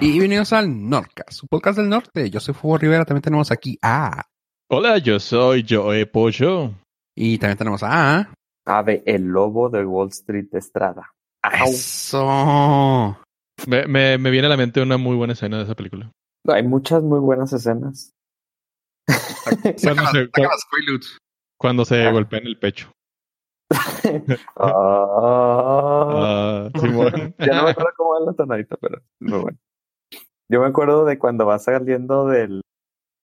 Y bienvenidos al Nordcast, su podcast del norte. Yo soy Fuego Rivera, también tenemos aquí a... Hola, yo soy Joe Pollo. Y también tenemos a... Ave, el lobo de Wall Street Estrada. ¡Au! Eso. Me, me, me, viene a la mente una muy buena escena de esa película. Hay muchas muy buenas escenas. cuando, se, cuando se golpea en el pecho. uh, Simón. ya no me acuerdo cómo va la tonadita, pero muy bueno. Yo me acuerdo de cuando va saliendo del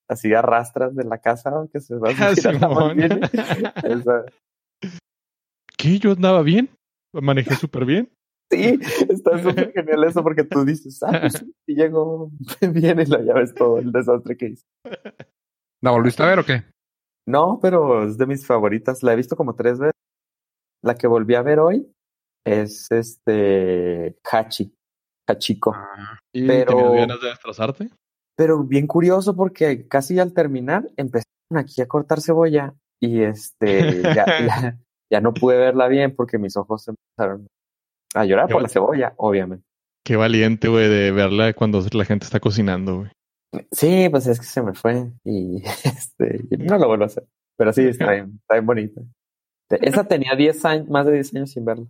así arrastras de la casa que se va a subir a la mantiene. Esa. ¿Qué? ¿Yo andaba bien? ¿Manejé súper bien? Sí, está súper genial eso porque tú dices, ah, pues sí, y llegó bien y lo ya ves todo el desastre que hizo. ¿La volviste a ver o qué? No, pero es de mis favoritas. La he visto como tres veces. La que volví a ver hoy es este Hachi, Hachiko. Ah, ¿Y Pero- ganas de destrozarte? Pero bien curioso porque casi al terminar empezaron aquí a cortar cebolla y este ya, ya, ya no pude verla bien porque mis ojos empezaron a llorar por la cebolla, obviamente. Qué valiente, güey, de verla cuando la gente está cocinando, güey. Sí, pues es que se me fue y este no lo vuelvo a hacer. Pero sí, está bien, está bien bonita. Esa tenía 10 años, más de 10 años sin verla.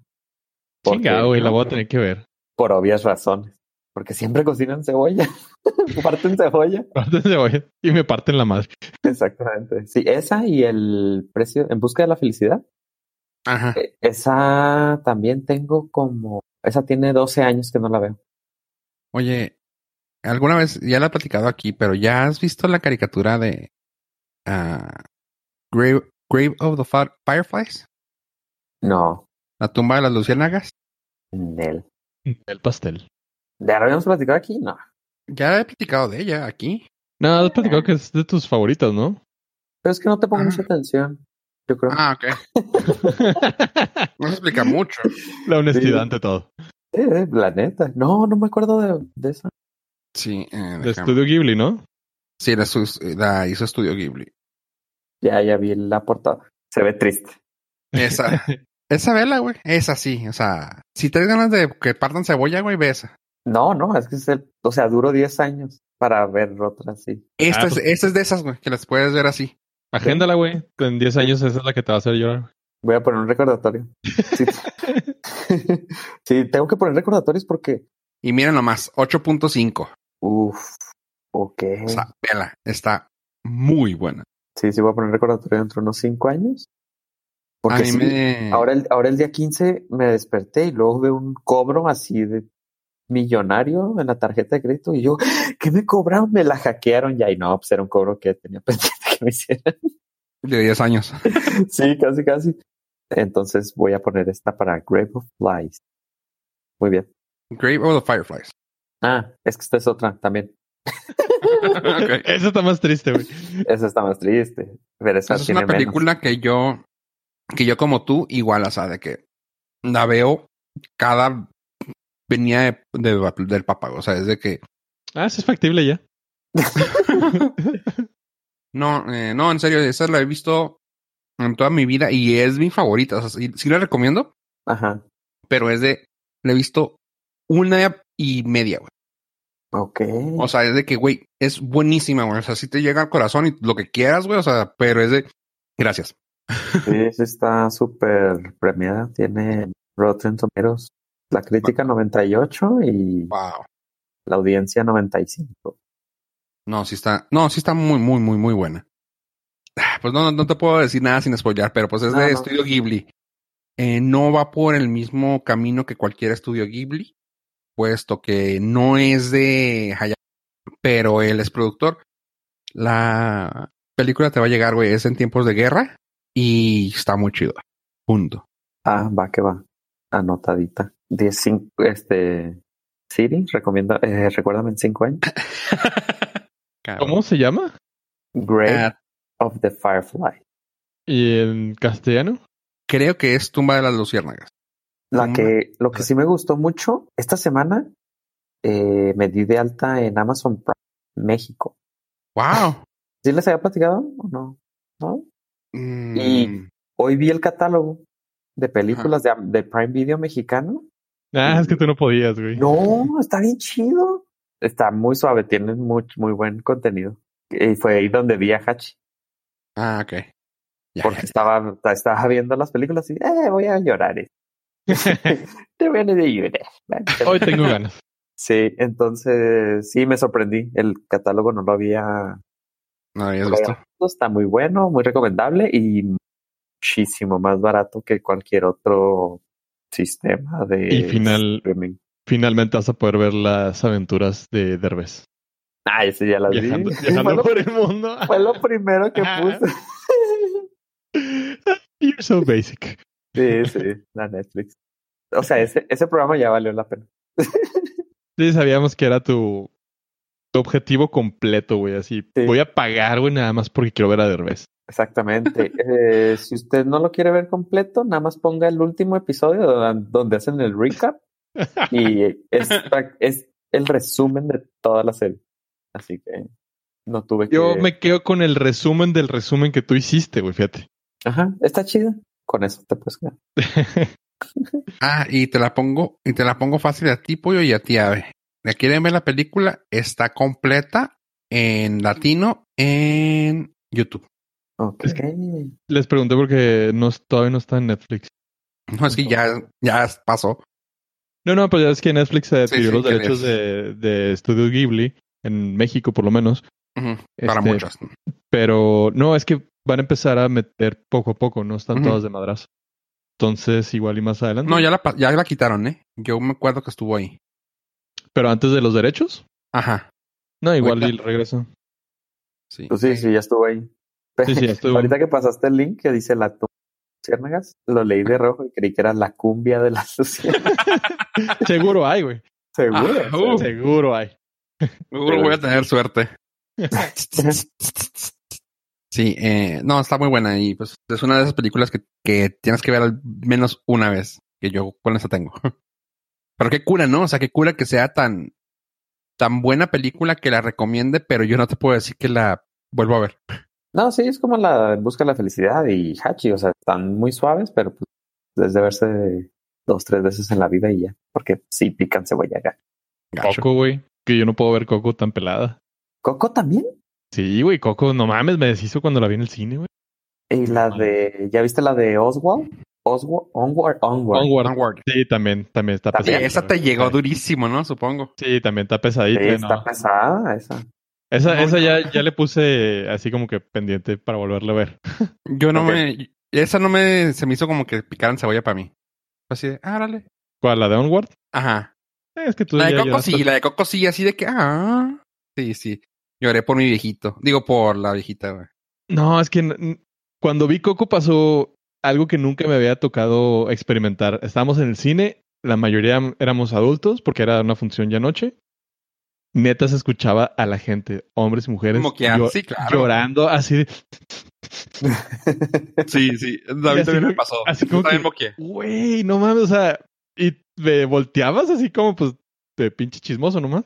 Chingado, güey, la voy a tener que ver. Por obvias razones. Porque siempre cocinan cebolla. Parten cebolla. Parten cebolla y me parten la madre. Exactamente. Sí, esa y el precio en busca de la felicidad. Ajá. Eh, Esa también tengo como. Esa tiene 12 años que no la veo. Oye, alguna vez, ya la he platicado aquí, pero ¿ya has visto la caricatura de ah, Grave, Grave of the Fi- Fireflies? No, La tumba de las luciérnagas. Nel. El pastel. ¿Ya lo habíamos platicado aquí? No. Ya he platicado de ella aquí. No, has platicado que es de tus favoritas, ¿no? Pero es que no te pongo Ah. mucha atención. Yo creo. Ah, ok. No se explica mucho. la honestidad Sí. ante todo. Eh, la neta. No, no me acuerdo de, de esa. Sí, eh, De Estudio Ghibli, ¿no? sí la, sus- la hizo Estudio Ghibli. Ya, ya vi la portada. Se ve triste. Esa, esa vela, güey. Esa sí. O sea, si tienes ganas de que partan cebolla, güey, ve esa. No, no, es que es el. O sea, duró 10 años para ver otra así. Esta, Ah, es, pues- esta es de esas, güey, que las puedes ver así. Agéndala, güey. En 10 años esa es la que te va a hacer llorar. Voy a poner un recordatorio. Sí, sí tengo que poner recordatorios porque. Y miren nomás, 8.5. Uf. Ok. O sea, vela, está muy buena. Sí, sí, voy a poner recordatorio dentro de unos 5 años. A Porque mí me... ahora, el, ahora el día 15 me desperté y luego veo un cobro así de millonario en la tarjeta de crédito y yo, ¿qué me cobraron? Me la hackearon ya y no, pues era un cobro que tenía pendiente que me hicieran. De 10 años. sí, casi, casi. Entonces voy a poner esta para Grave of Flies. Muy bien. Grave of the Fireflies. Ah, es que esta es otra también. Ok. Esa está más triste, güey. Esa está más triste. Pero esa Esa es una película que yo, que yo como tú, igual, o sea, de que la veo cada venía de, de- del papá, o sea, es de que Ah, eso es factible ya. no, eh, no, en serio, esa la he visto en toda mi vida y es mi favorita, o sea, sí, sí la recomiendo. Ajá. pero es de, la he visto una y media, güey. Ok. O sea, es de que, güey, es buenísima, güey, o sea, sí te llega al corazón y lo que quieras, güey, o sea, pero es de, gracias. Sí, sí está súper premiada. Tiene Rotten Tomatoes. La crítica 98 y Wow. la audiencia 95. No, sí está, no, sí está muy, muy, muy, muy buena. Ah, Pues no, no te puedo decir nada sin spoilear, pero pues es No, de no. estudio Ghibli. Eh, no va por el mismo camino que cualquier estudio Ghibli, puesto que no es de Hayao, pero él es productor. La película te va a llegar, güey, es en tiempos de guerra y está muy chido. Punto. Ah, va que va. Anotadita. 10, cinco, este. Siri, recomienda, eh, recuérdame en 5 años. ¿Cómo se llama? Grave Ah, of the Firefly. ¿Y en castellano? creo que es Tumba de las Luciérnagas. La que, lo que sí me gustó mucho, esta semana eh, me di de alta en Amazon Prime México. Wow. ¿Sí les había platicado o no? ¿No? Mm, Y hoy vi el catálogo de películas de, de, Prime Video mexicano. Ah, es que tú no podías, güey. No, está bien chido. Está muy suave, tiene muy, muy buen contenido. Y fue ahí donde vi a Hachi. Ah, ok. Porque Estaba, estaba viendo las películas y, eh, voy a llorar. Eh. Te voy a llorar. Hoy tengo ganas. Sí, entonces sí me sorprendí. El catálogo no lo había. No había visto. Está muy bueno, muy recomendable y muchísimo más barato que cualquier otro sistema de y final, Finalmente vas a poder ver las aventuras de Derbez. Ah, ese ya las viajando, vi. Viajando por el mundo. Fue lo primero que puse. You're so basic. Sí, sí, la Netflix. O sea, ese, ese programa ya valió la pena. Sí, sabíamos que era tu, tu objetivo completo, güey. Así, voy a pagar, güey, nada más porque quiero ver a Derbez. Exactamente. eh, si usted no lo quiere ver completo, nada más ponga el último episodio donde hacen el recap y es, es el resumen de toda la serie. Así que no tuve que. Yo me quedo con el resumen del resumen que tú hiciste, güey, fíjate. Ajá, está chido. Con eso te puedes quedar. ah, y te la pongo, y te la pongo fácil a ti, pollo, y a ti, ave. ¿Quieren ver la película? Está completa en latino en YouTube. Les pregunté porque no, todavía no está en Netflix. No, es que ya, ya pasó. No, no, pero ya es que Netflix adquirió los derechos de, de Studio Ghibli, en México por lo menos. Para este, muchas. Pero no, es que van a empezar a meter poco a poco, no están todas de madrazo. Entonces, igual y más adelante. No, ya la, ya la quitaron, ¿eh? Yo me acuerdo que estuvo ahí. ¿Pero antes de los derechos? Ajá. No, igual y regreso. Sí. Pues sí, sí, ya estuvo ahí. Sí, sí, estuvo. Ahorita que pasaste el link que dice la Ciérnagas, lo leí de rojo y creí que era la cumbia de la sociedad. Seguro hay, güey. Seguro. Ah, uh. Seguro hay. Seguro voy a tener suerte. Sí, eh, no, está muy buena y pues es una de esas películas que, que tienes que ver al menos una vez, que yo con esa tengo. Pero qué cura, ¿no? O sea, qué cura que sea tan, tan buena película que la recomiende, pero yo no te puedo decir que la vuelvo a ver. No, sí, es como la Busca la Felicidad y Hachi, o sea, están muy suaves, pero pues desde verse dos, tres veces en la vida y ya, porque sí pican cebolla acá. Coco, güey, que yo no puedo ver Coco tan pelada. ¿Coco también? Sí, güey, Coco, no mames, me deshizo cuando la vi en el cine, güey. ¿Y la de, ya viste la de Oswald? Oswald, Onward, Onward. Onward. Sí, también, también está pesada. Sí, esa te llegó durísimo, ¿no? Supongo. Sí, también está pesadita. Sí, está pesada esa. Esa, esa ya, ya le puse así como que pendiente para volverla a ver. Yo no me. Esa no me. Se me hizo como que picaran cebolla para mí. Así de, ah, dale. ¿Cuál? ¿La de Onward? Ajá. Es que tú la de Coco sí, la de Coco sí, así de que, ah. Sí, sí. Lloré por mi viejito. Digo, por la viejita, güey. No, es que cuando vi Coco pasó algo que nunca me había tocado experimentar. Estábamos en el cine, la mayoría éramos adultos porque era una función ya noche neta se escuchaba a la gente, hombres y mujeres, llorando así de... sí, sí, David también me pasó. Así como que, güey, no mames, o sea, y me volteabas así como pues de pinche chismoso nomás.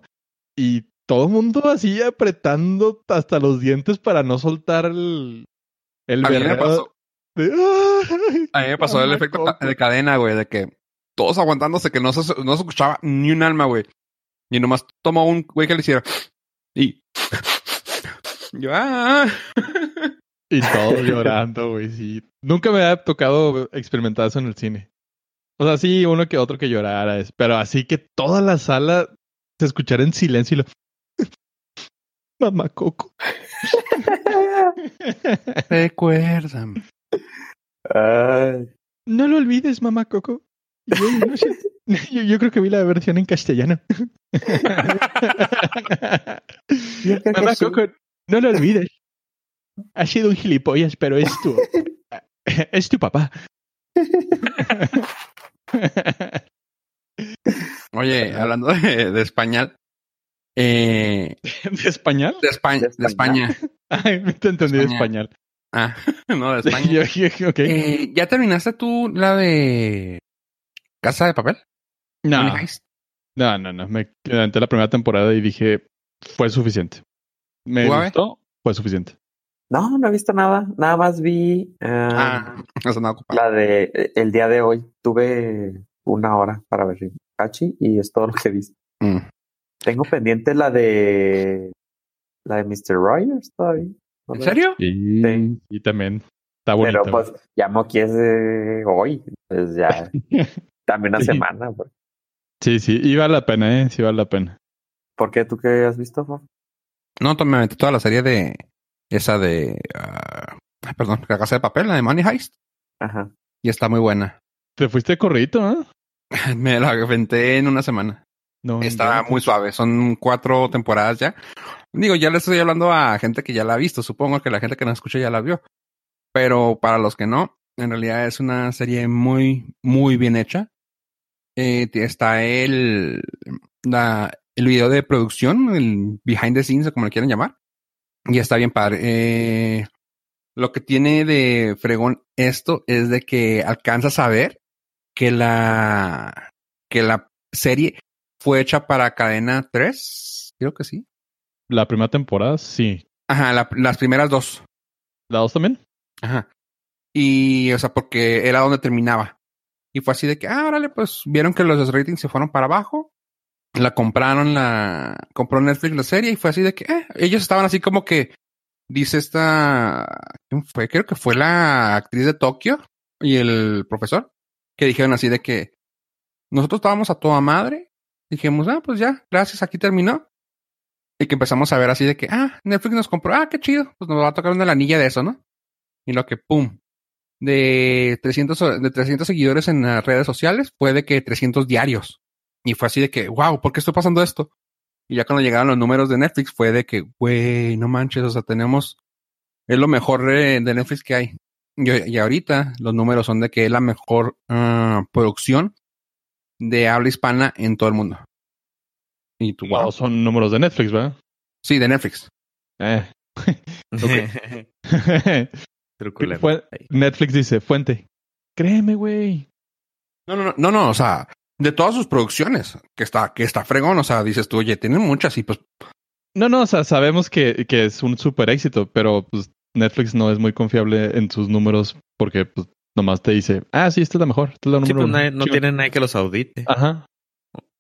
Y todo el mundo así apretando hasta los dientes para no soltar el... El a mí me pasó. a mí me pasó el efecto de cadena, güey, de que todos aguantándose que no se, no se escuchaba ni un alma, güey. Y nomás tomó un güey que le hiciera. Y. Yo, ah. Y todos llorando, güey, sí. Nunca me ha tocado experimentar eso en el cine. O sea, sí, uno que otro que llorara, pero así que toda la sala se escuchara en silencio y lo. Mamá Coco. Recuérdame. No lo olvides, mamá Coco. Yo, creo que vi la versión en castellano. Mamá Coco, no lo olvides. Ha sido un gilipollas, pero es tu. es tu papá. Oye, hablando de, español. Eh, ¿De español? De, España. De España. Ay, te entendí de español. Ah, no, de España. Eh, ¿Ya terminaste tú la de ¿Casa de papel? No. No, no, no. Me quedé la primera temporada y dije, fue suficiente. Me gustó, fue suficiente. No, no he visto nada. Nada más vi uh, Ah, eso no ocupado. la de eh, el día de hoy. Tuve una hora para ver Hachi y es todo lo que he visto. Mm. Tengo pendiente la de la de Mr. Rogers todavía. ¿No ¿En serio? Y, Sí. y también está bonito. Pero pues ya es de hoy. Pues ya dame una Sí. semana. pues. Sí, sí, y vale la pena, ¿eh? Sí vale la pena. ¿Por qué tú qué has visto? Faf? No, to- me metí toda la serie de esa de ah, perdón, la casa de papel, la de Money Heist, Ajá. y está muy buena. Te fuiste corridito, ¿eh? Me la aventé en una semana. No, Está muy suave, son cuatro temporadas ya. Digo, ya le estoy hablando a gente que ya la ha visto, supongo que la gente que nos escucha ya la vio. Pero para los que no, en realidad es una serie muy, muy bien hecha. Eh, está el, la, el video de producción, el behind the scenes, o como le quieran llamar. Y está bien padre. Eh, lo que tiene de fregón esto es de que alcanzas a ver que la, que la serie fue hecha para cadena 3, creo que sí. La primera temporada, sí. Ajá, la- las primeras dos. ¿La dos también? Ajá. Y, o sea, porque era donde terminaba. Y fue así de que, ah, órale, pues vieron que los ratings se fueron para abajo. La compraron, la compró Netflix la serie y fue así de que, eh, ellos estaban así como que, dice esta, ¿quién fue? Creo que fue la actriz de Tokio y el profesor, que dijeron así de que nosotros estábamos a toda madre. Dijimos, ah, pues ya, gracias, aquí terminó. Y que empezamos a ver así de que, ah, Netflix nos compró, ah, qué chido, pues nos va a tocar una lanilla de eso, ¿no? Y lo que, pum, de 300, o- de 300 seguidores en las redes sociales, fue de que 300 diarios. Y fue así de que, wow, ¿por qué está pasando esto? Y ya cuando llegaron los números de Netflix, fue de que, güey, no manches, o sea, tenemos, es lo mejor de, de Netflix que hay. Y, y ahorita los números son de que es la mejor ah, producción de habla hispana en todo el mundo. Y tú, wow. No, son números de Netflix, ¿verdad? Sí, de Netflix. Eh. Netflix dice, fuente. Créeme, güey. No, no, no, no, no, o sea, de todas sus producciones, que está, que está fregón, o sea, dices tú, oye, tienen muchas y pues, No, no, o sea, sabemos que, que es un super éxito, pero pues Netflix no es muy confiable en sus números porque pues nomás te dice, ah, sí, esta es la mejor, esta es la Sí, número pues, uno. no Chido. tiene nadie que los audite. Ajá.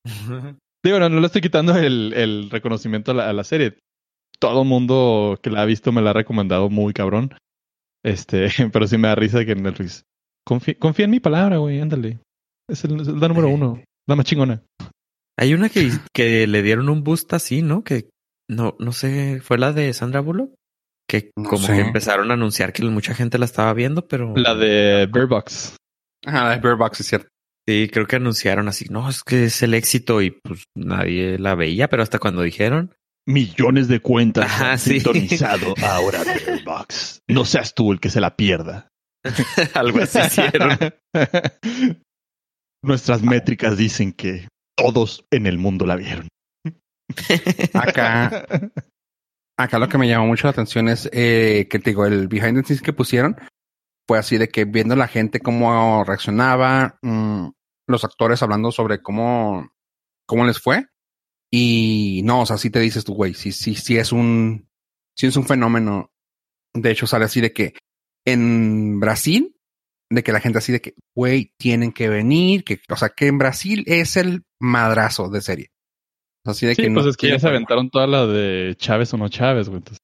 Digo, no, no le estoy quitando el, el reconocimiento a la, a la serie. Todo el mundo que la ha visto me la ha recomendado muy cabrón. Este, pero sí me da risa que Netflix. Confía, confía en mi palabra, güey, ándale. Es, el- es la número uno, la más chingona. Hay una que, que le dieron un boost así, ¿no? Que no, no sé, fue la de Sandra Bullock. Que No como sé. que empezaron a anunciar que mucha gente la estaba viendo, pero La de Bear Box. ajá, la de Bear Box es cierto. sí, creo que anunciaron así, no, es que es el éxito y pues nadie la veía, pero hasta cuando dijeron, Millones de cuentas Ajá, han sí. sintonizado ahora Bear Box. No seas tú el que se la pierda. algo así hicieron. Nuestras métricas dicen que todos en el mundo la vieron. Acá, acá lo que me llamó mucho la atención es eh, que te digo, el behind the scenes que pusieron fue así de que viendo la gente cómo reaccionaba, mm, los actores hablando sobre cómo, cómo les fue. Y no, o sea, sí te dices tú, güey, sí, sí, sí es un, es un fenómeno. De hecho, sale así de que en Brasil, de que la gente así de que, güey, tienen que venir, que, o sea, que en Brasil es el madrazo de serie. Así de Sí, que pues no es que ya se aventaron toda la de Chávez o no Chávez, güey. entonces.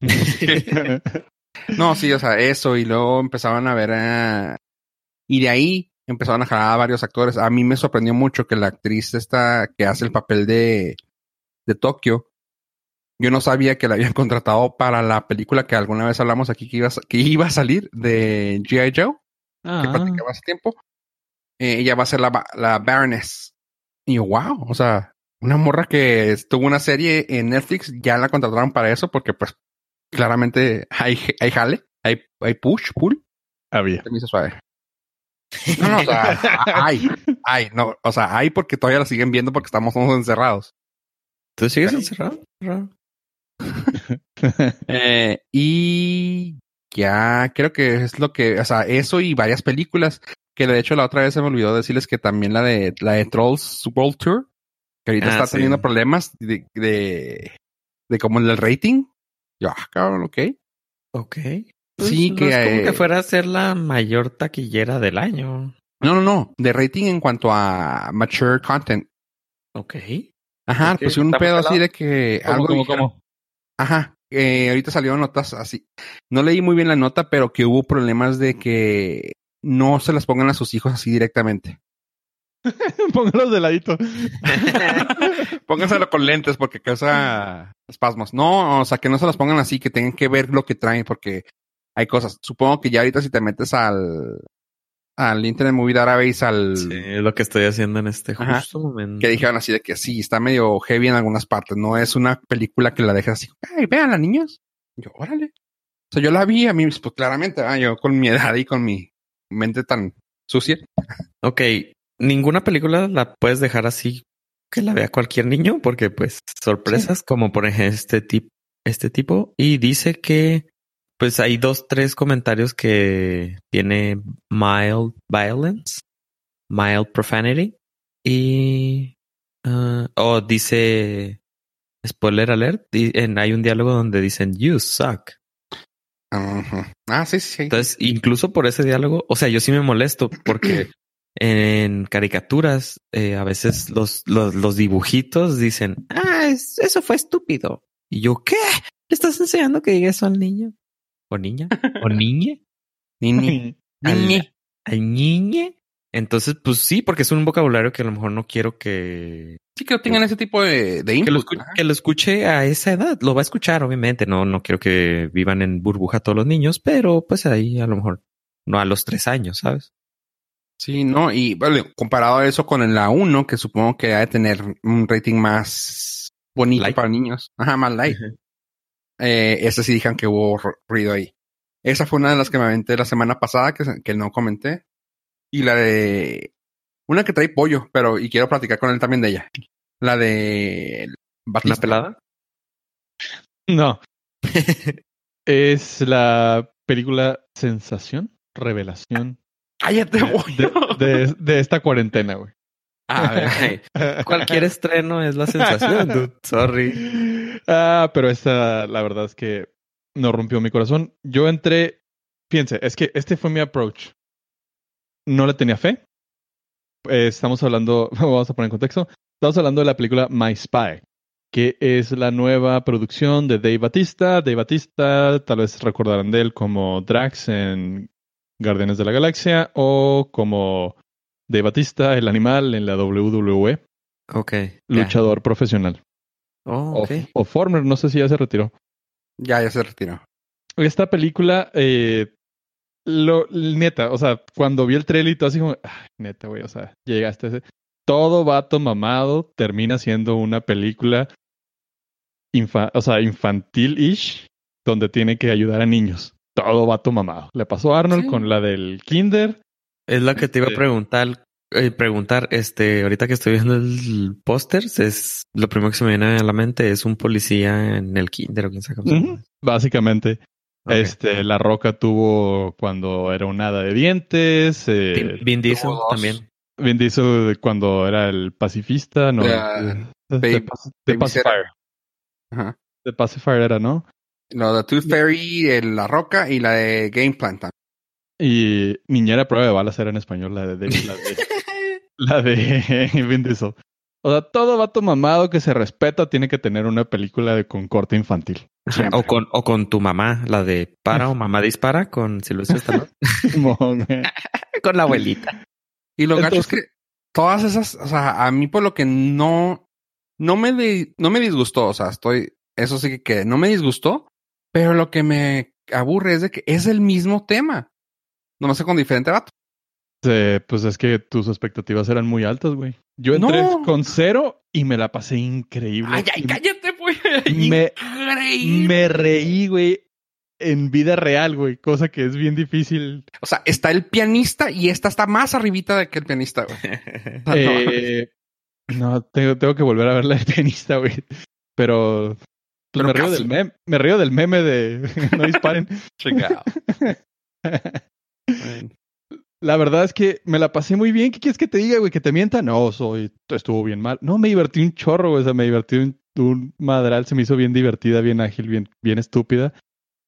No, sí, o sea, eso, y luego empezaban a ver a... Y de ahí empezaron a jalar a varios actores. A mí me sorprendió mucho que la actriz esta que hace el papel de, de Tokio, yo no sabía que la habían contratado para la película que alguna vez hablamos aquí que iba a, que iba a salir de G.I. Joe, que Ah, platicaba hace tiempo. Eh, ella va a ser la, la Baroness. Y yo, wow, o sea, una morra que estuvo una serie en Netflix, ya la contrataron para eso porque pues claramente hay, hay jale, hay, hay push, pull. había. Se me hizo suave. No, no, o sea, hay, hay, no, o sea, hay porque todavía la siguen viendo porque estamos todos encerrados. ¿Tú sigues encerrado? Eh, y ya creo que es lo que, o sea, eso y varias películas que de hecho la otra vez se me olvidó decirles que también la de la de Trolls World Tour, que ahorita Ah, está sí. teniendo problemas de, de, de como el rating. Yo, ah, cabrón, ok. Ok. Sí, Pues, que, no es como eh, que fuera a ser la mayor taquillera del año. No, no, no. De rating en cuanto a mature content. Ok. Ajá, pues un pedo así de que ¿Cómo, algo cómo? Ajá. eh, ahorita salieron notas así. No leí muy bien la nota, pero que hubo problemas de que no se las pongan a sus hijos así directamente. Póngalos de ladito. Pónganselo con lentes porque causa espasmos. No, o sea, que no se las pongan así, que tengan que ver lo que traen porque hay cosas. Supongo que ya ahorita si te metes al al Internet Movie Database, al Sí, es lo que estoy haciendo en este Ajá. justo momento. que dijeron así de que sí, está medio heavy en algunas partes. No es una película que la dejes así, ay, vean niños. Yo, órale. O sea, yo la vi a mí, pues claramente, ah, yo con mi edad y con mi mente tan sucia. Ok, ninguna película la puedes dejar así que la vea cualquier niño, porque pues sorpresas como por ejemplo este tipo, este tipo, y dice que pues hay dos, tres comentarios que tiene mild violence, mild profanity, y ah, o dice spoiler alert, y en, hay un diálogo donde dicen you suck. Ajá. Ah, sí, sí, sí. Entonces, incluso por ese diálogo, o sea, yo sí me molesto porque en caricaturas eh, a veces los, los, los dibujitos dicen, ah, es- eso fue estúpido. Y yo, ¿qué? ¿Le estás enseñando que diga eso al niño? ¿O niña? ¿O niñe? Niñe. ¿Al niñe? Entonces, pues sí, porque es un vocabulario que a lo mejor no quiero que, Sí, que tengan ese tipo de, de que, lo, que lo escuche a esa edad. Lo va a escuchar, obviamente. No, no quiero que vivan en burbuja todos los niños, pero pues ahí a lo mejor no a los tres años, ¿sabes? Sí, no, y vale, comparado a eso con la 1, que supongo que ha de tener un rating más bonito Light. para niños. Ajá, más light. Eh, ese sí dijeron que hubo ru- ruido ahí. Esa fue una de las que me aventé la semana pasada, que, que no comenté. Y la de... Una que trae pollo, pero... Y quiero platicar con él también de ella. La de... ¿Una Batista. pelada? No. es la película Sensación, Revelación ¡Cállate, de, pollo! de- de esta cuarentena, güey. A ver, cualquier estreno es la sensación, dude. Sorry. Ah, pero esta, la verdad es que no rompió mi corazón. Yo entré, fíjense, es que este fue mi approach. No le tenía fe. Eh, estamos hablando, vamos a poner en contexto, estamos hablando de la película My Spy, que es la nueva producción de Dave Batista. Dave Batista, tal vez recordarán de él como Drax en Guardianes de la Galaxia o como Dave Batista, el animal en la WWE, Ok. luchador profesional. Oh, O- ok. o Former, no sé si ya se retiró. Ya, ya se retiró. Esta película, eh, lo, neta, o sea, cuando vi el trailer y todo así como, "Ay, neta, güey, o sea, llegaste a ese... Todo vato mamado termina siendo una película, infa- o sea, infantil-ish, donde tiene que ayudar a niños. Todo vato mamado. Le pasó a Arnold Sí. con la del Kinder. Es la que te iba a Este- preguntar. eh, preguntar, este, ahorita que estoy viendo el póster, es lo primero que se me viene a la mente es un policía en el kinder o quién sabe cómo Básicamente, este, La Roca tuvo cuando era un hada de dientes. eh, Vin- Diesel también. Vin Diesel cuando era el pacifista, ¿no? Ya, The- Babe- The. Pacifier. Ajá. The Pacifier era, ¿no? Lo de Tooth Fairy, el- La Roca y la de Game Plan también. Y Niñera Prueba de Balas era en español, la de, de- la de, la de Vin Diesel. O sea, todo vato mamado que se respeta tiene que tener una película de con corte infantil. O con, o con tu mamá, la de para o mamá dispara con Silvestre Stallone. Con la abuelita. Y lo gacho es Entonces- que todas esas, o sea, a mí por lo que no, no me, di- no me disgustó, o sea, estoy, eso sí que, que no me disgustó, pero lo que me aburre es de que es el mismo tema, nomás que con diferente vato. Eh, pues es que tus expectativas eran muy altas, güey. Yo entré No. con cero y me la pasé increíble. Ay, ay, cállate, pues. Me- Increíble. me reí, güey, en vida real, güey. Cosa que es bien difícil. O sea, está el pianista y esta está más arribita de que el pianista, güey. No, Eh, no, tengo, tengo que volver a ver la de pianista, güey. Pero, Pero me río del meme, me río del meme de no disparen. chingado. La verdad es que me la pasé muy bien. ¿Qué quieres que te diga, güey? ¿Que te mienta? No, soy, estuvo bien mal. No, me divertí un chorro, güey. O sea, me divertí un, un madral. Se me hizo bien divertida, bien ágil, bien, bien estúpida.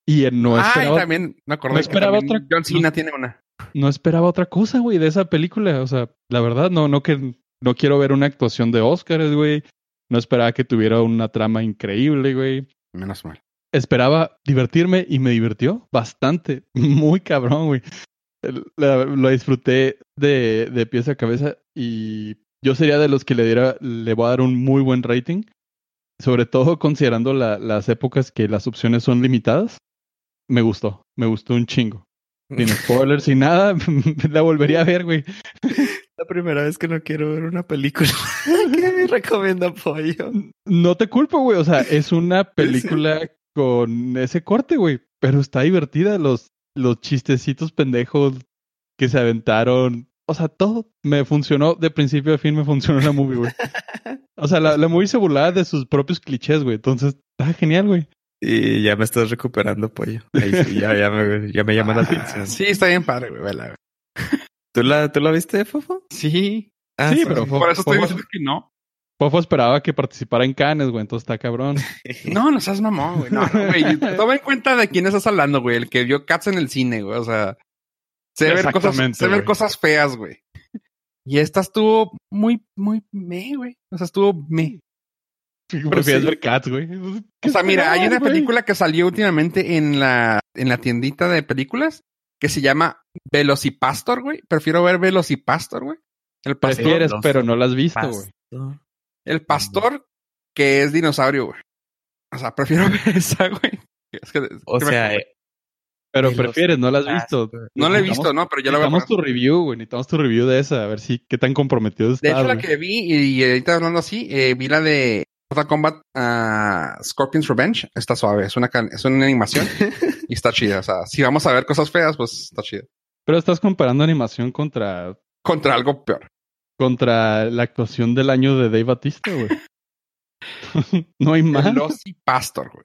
Y no ah, y esperaba, también me acordé no que esperaba también otra- John Cena tiene una. no esperaba otra cosa, güey, de esa película. O sea, la verdad, no, no que no quiero ver una actuación de Oscars, güey. No esperaba que tuviera una trama increíble, güey. Menos mal. Esperaba divertirme y me divirtió bastante. Muy cabrón, güey. La- Lo disfruté de, de pies a cabeza y yo sería de los que le diera, le voy a dar un muy buen rating. Sobre todo considerando la- las épocas que las opciones son limitadas. Me gustó, me gustó un chingo. Sin spoilers, sin nada, la volvería a ver, güey. La primera vez que no quiero ver una película. ¿Qué me recomienda Pollo? No te culpo, güey. O sea, es una película con ese corte, güey. Pero está divertida. Los, los chistecitos pendejos que se aventaron. O sea, todo me funcionó. De principio a fin me funcionó la movie, güey. O sea, la, la movie se burlaba de sus propios clichés, güey. Entonces, está genial, güey. Y ya me estás recuperando, Pollo. Ahí sí, ya, ya, me, ya me llama la atención. Sí, está bien padre, güey. vela, güey. ¿Tú la, ¿Tú la viste, Fofo? Sí. Ah, Sí, pero- Por eso estoy Fofo- diciendo que no. Fofo esperaba que participara en Cannes, güey. Entonces está cabrón. No, no seas mamón, güey. No, no, güey. Toma en cuenta de quién estás hablando, güey. El que vio Cats en el cine, güey. O sea, se ven cosas, se ven cosas feas, güey. Y esta estuvo muy, muy me, güey. O sea, estuvo me. Prefieres sí. ver Cats, güey. O sea, mira, hay una película que salió últimamente en la, en la tiendita de películas que se llama Velocipastor, güey. Prefiero ver Velocipastor, güey. El pastor, Prefieres, pero no la has visto, güey. El pastor que es dinosaurio, güey. O sea, prefiero ver esa, güey. Es que, O que sea, eh, Pero prefieres, no la has visto. no la he visto, ¿no? Pero ya la voy a Necesitamos tu review, güey. Necesitamos tu review de esa. A ver si qué tan comprometido De estás, hecho, la que vi, y, y ahorita hablando así, eh, vi la de Mortal Kombat ah, Scorpion's Revenge. Está suave, es una, es una animación y está chida. O sea, si vamos a ver cosas feas, pues está chida. Pero estás comparando animación contra, Contra algo peor. contra la actuación del año de Dave Batista, güey. no hay más. Velocipastor, güey.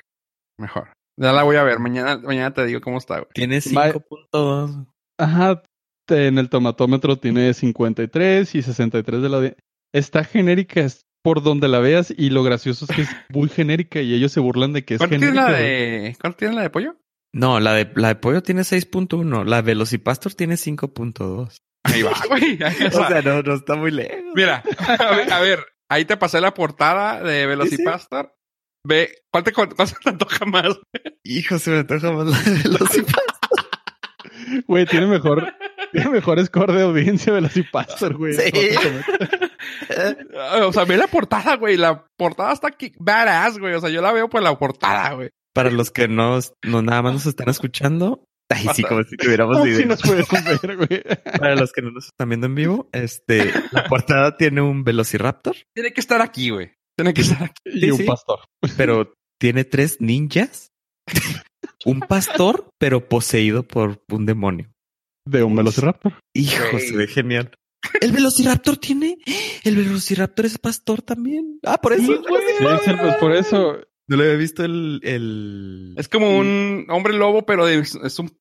Mejor. Ya la voy a ver. Mañana, mañana te digo cómo está, güey. tiene Ma- 5.2. Ajá. En el tomatómetro tiene 53 y 63 de la... Está genérica es por donde la veas y lo gracioso es que es muy genérica y ellos se burlan de que es ¿Cuánto tiene genérica. la güey. de, ¿cuánto tiene la de pollo? No, la de, la de Pollo tiene 6.1. La Velocipastor tiene 5.2. Ahí va, güey. O sea, no, no está muy lejos. Mira, a ver, a ver, ahí te pasé la portada de Velocipastor. Ve, ¿cuál te, cuál se te antoja más? Hijo, se me antoja más la de Velocipastor. Güey, tiene mejor, tiene mejor score de audiencia Velocipastor, güey. Sí. O sea, ve la portada, güey. La portada está aquí badass, güey. O sea, yo la veo por la portada, güey. Para los que no, no nada más nos están escuchando. Ay, sí, como si tuviéramos No, sí video. nos puedes ver, güey. Para los que no nos están viendo en vivo, este, la portada tiene un Velociraptor, Tiene que estar aquí, güey. Tiene que estar aquí. Y un sí. pastor. pero tiene tres ninjas, un pastor, pero poseído por un demonio. De un Velociraptor. Hijo, se ve genial. El Velociraptor tiene, el Velociraptor es pastor también. Ah, por eso. Sí, es el- pues por eso. No le había visto el, el... Es como un hombre lobo, pero de- es un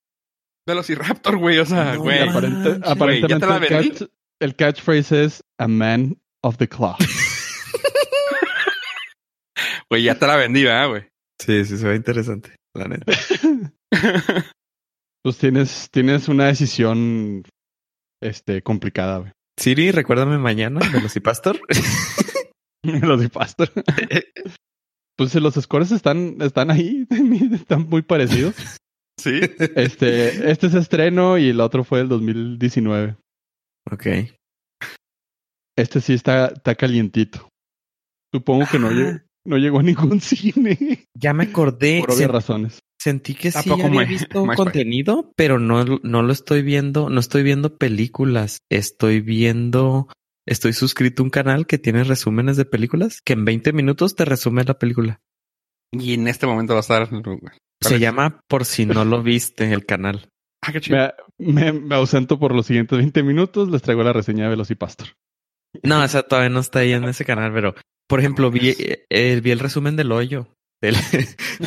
Velociraptor, güey. O sea, No, güey. aparente- aparentemente Güey, ¿ya te la el, vendí? catch- el catchphrase es a man of the cloth. Güey, ya te la vendí, ¿verdad, güey? Sí, sí, se ve interesante, la neta. pues tienes, tienes una decisión este, complicada, güey. Siri, recuérdame mañana, Velocipastor. Velocipastor. Pues los scores están, están ahí, están muy parecidos. Sí. Este, este es estreno y el otro fue el 2019. ok. Este sí está, está calientito. Supongo que no, Ah. llegó, no llegó a ningún cine. Ya me acordé. Por obvias razones. Sentí que sí había me- visto me- contenido, pero no, no lo estoy viendo, no estoy viendo películas, estoy viendo, estoy suscrito a un canal que tiene resúmenes de películas, que en 20 minutos te resume la película. Y en este momento va a estar. Se llama Por si no lo viste el canal. Ah, qué chido. Me, me, me ausento por los siguientes 20 minutos. Les traigo la reseña de Velocipastor. No, o sea, todavía no está ahí en ese canal, pero por ejemplo, vi, eh, vi el resumen del hoyo. Del-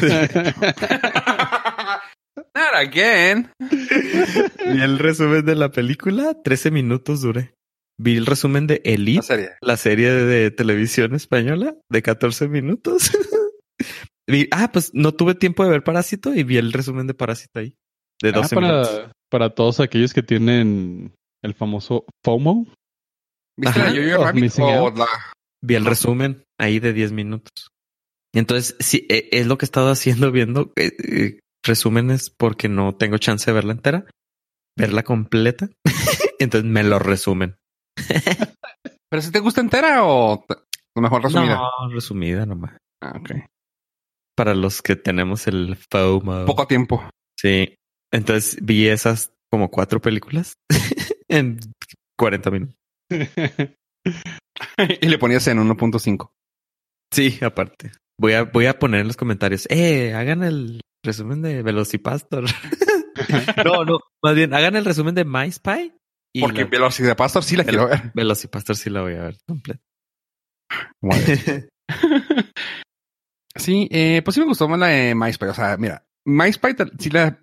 Not again. vi el resumen de la película, 13 minutos duré. Vi el resumen de La Elite, serie. la serie de televisión española, de 14 minutos. vi- ah, pues no tuve tiempo de ver Parásito y vi el resumen de Parásito ahí. De Ah, 12 minutos. para, para todos aquellos que tienen el famoso FOMO. ¿Viste Ajá. la o Out. la... Vi el resumen ahí de 10 minutos. Y entonces, sí, e- es lo que he estado haciendo, viendo eh, eh, resúmenes porque no tengo chance de verla entera, verla completa. entonces me lo resumen. ¿Pero si te gusta entera o mejor resumida? No, resumida nomás. Ah, ok. Para los que tenemos el FOMO. Poco tiempo. Sí. Entonces vi esas como cuatro películas en 40 minutos. y le ponías en 1.5. Sí, aparte. Voy a, voy a poner en los comentarios, eh, hagan el resumen de Velocipastor. no, no, más bien, hagan el resumen de My Spy. Y Porque la- Velocidad Pastor sí la quiero ver. Velocipastor sí la voy a ver completa. Sí, eh, pues sí me gustó más la de MySpace. O sea, mira, te- sí la,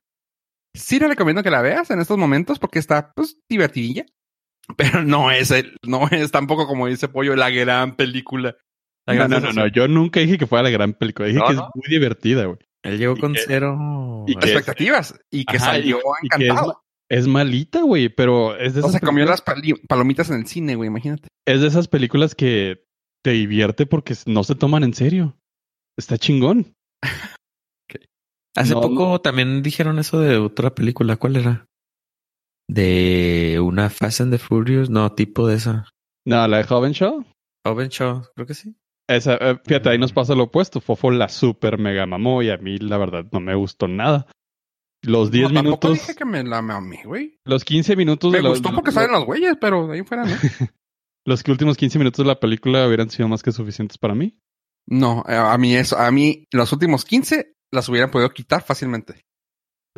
sí la recomiendo que la veas en estos momentos porque está, pues, divertidilla. Pero no es el, no es tampoco como dice Pollo, la gran película. La No, gran no, no, no. Yo nunca dije que fuera la gran película. Dije No, que no. es muy divertida, güey. Él llegó Y con que- cero. y que- expectativas y que Ajá, salió y- y que es, encantado. Es malita, güey, pero es de o esas sea, comió películas- las palomitas en el cine, güey, imagínate. es de esas películas que te divierte porque no se toman en serio. Está chingón. Hace No, poco también dijeron eso de otra película. ¿Cuál era? De una Fast and the Furious. No, tipo de esa. No, la de Joven Show. Oven Show, creo que sí. Esa, eh, fíjate, ahí nos pasa lo opuesto. Fofo la super mega mamó y a mí la verdad no me gustó nada. Los 10 No, minutos, dije que me la mamé, güey. los 15 minutos Me de la- gustó porque salen los güeyes, pero de ahí fuera, ¿no? los que últimos 15 minutos de la película hubieran sido más que suficientes para mí. No, eh, a mí eso, a mí los últimos 15 las hubieran podido quitar fácilmente.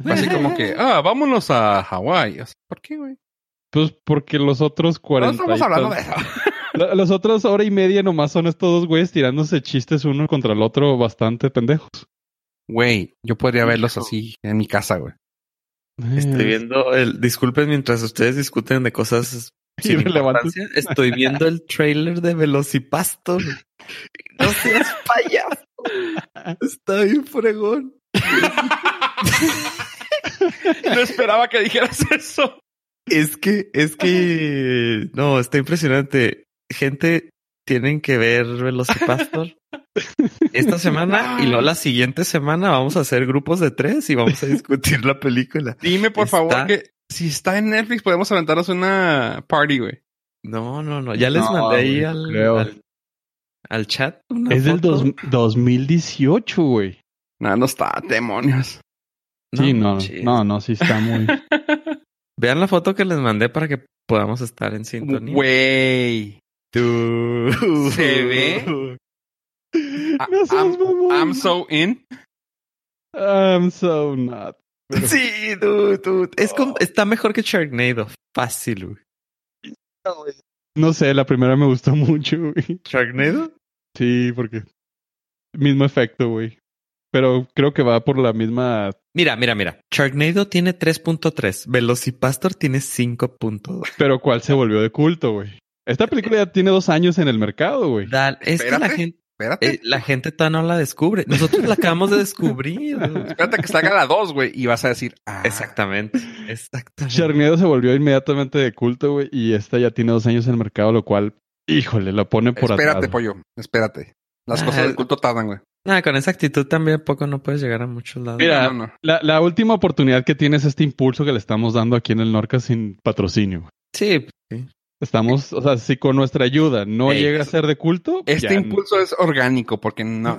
Así como que, ah, vámonos a Hawái. ¿Por qué, güey? Pues porque los otros No 40 estamos y hablando de eso. La- Los otros hora y media nomás son estos dos güeyes tirándose chistes uno contra el otro bastante pendejos. Güey, yo podría verlos así en mi casa, güey. Estoy Eh, viendo el. Disculpen mientras ustedes discuten de cosas sin Irrelevantes. importancia. Estoy viendo el trailer de Velocipastor. No seas payaso. Está bien fregón. No esperaba que dijeras eso. Es que, es que. No, está impresionante. Gente, tienen que ver Velocipastor esta semana y luego la siguiente semana vamos a hacer grupos de tres y vamos a discutir la película. Dime, por Está- favor, que si está en Netflix podemos aventarnos una party, güey. No, no, no. Ya les No, mandé ahí al, creo. al, al chat. una Es del dos- 2018, güey. No, no está, demonios. Sí, no, manches. no, no, sí está muy. Vean la foto que les mandé para que podamos estar en sintonía. Güey. Tú. ¿Se ve? I- No seas I'm. I'm so in. I'm so not. Pero- Sí, dude, dude. Es como- está mejor que Sharknado. Fácil, güey. No sé, la primera me gustó mucho, güey. ¿Sharknado? Sí, porque mismo efecto, güey. Pero creo que va por la misma. Mira, mira, mira. Sharknado tiene 3.3. Velocipastor tiene 5.2. Pero cuál se volvió de culto, güey. Esta película ya tiene dos años en el mercado, güey. Es que la Espérate. gente, Espérate. eh, la gente todavía no la descubre. Nosotros la acabamos de descubrir. Espérate que salga la 2, güey. Y vas a decir, ah, Exactamente. Exactamente. Sharknado se volvió inmediatamente de culto, güey. Y esta ya tiene dos años en el mercado, lo cual, híjole, la pone por espérate, atrás. pollo. Espérate. Las Ah, cosas del culto tardan, güey. Nada, con esa actitud también poco no puedes llegar a muchos lados. Mira, No, no. La, la última oportunidad que tiene es este impulso que le estamos dando aquí en el Norca sin patrocinio. güey. Sí, sí. Estamos, o sea, si con nuestra ayuda no Ey, llega a ser de culto, Este impulso es orgánico porque no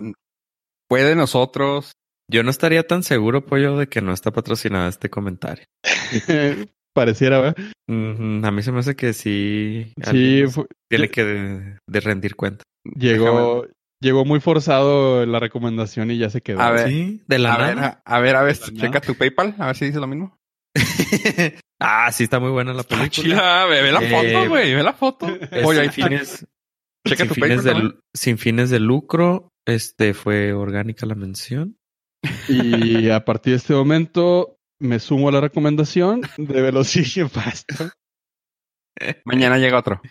puede nosotros. Yo no estaría tan seguro, pollo, de que no está patrocinado este comentario. pareciera, ¿verdad? A mí se me hace que sí. Sí, fue- tiene que de, de rendir cuenta. llegó, llegó muy forzado la recomendación y ya se quedó. A ver, Sí, de la A ver, a, a ver, a ver, checa tu PayPal, a ver si dice lo mismo. ah, sí, está muy buena la Ah, película. chila, ve, ve la Eh, foto, güey, ve la foto. Oye, está. fines, Checa sin, tu fines de, sin fines de lucro. Este fue orgánica la mención. Y a partir de este momento me sumo a la recomendación de Velocity Fast. Mañana llega otro.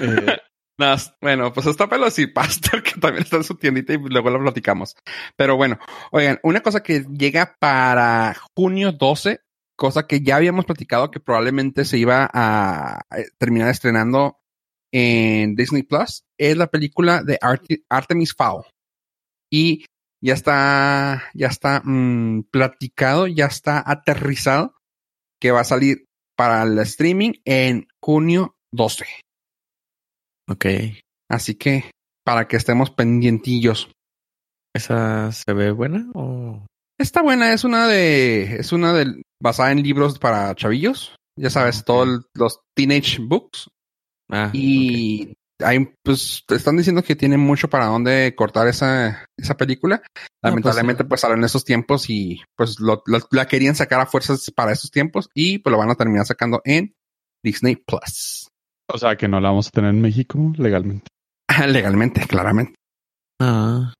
Eh, No, bueno, pues está Pastor que también está en su tiendita y luego lo platicamos. Pero bueno, oigan, una cosa que llega para junio 12, cosa que ya habíamos platicado que probablemente se iba a terminar estrenando en Disney Plus, es la película de Artemis Fowl. Y ya está, ya está mmm, platicado, ya está aterrizado que va a salir para el streaming en junio 12. Ok. Así que para que estemos pendientillos. ¿Esa se ve buena o? Está buena, es una de, es una de, basada en libros para chavillos. Ya sabes, todos los teenage books. Ah, y hay, pues, están diciendo que tiene mucho para dónde cortar esa, esa película. Pues, Lamentablemente, pues, salen esos tiempos y pues lo, la querían sacar a fuerzas para esos tiempos y pues lo van a terminar sacando en Disney Plus. O sea que no la vamos a tener en México legalmente. legalmente, claramente. Ah.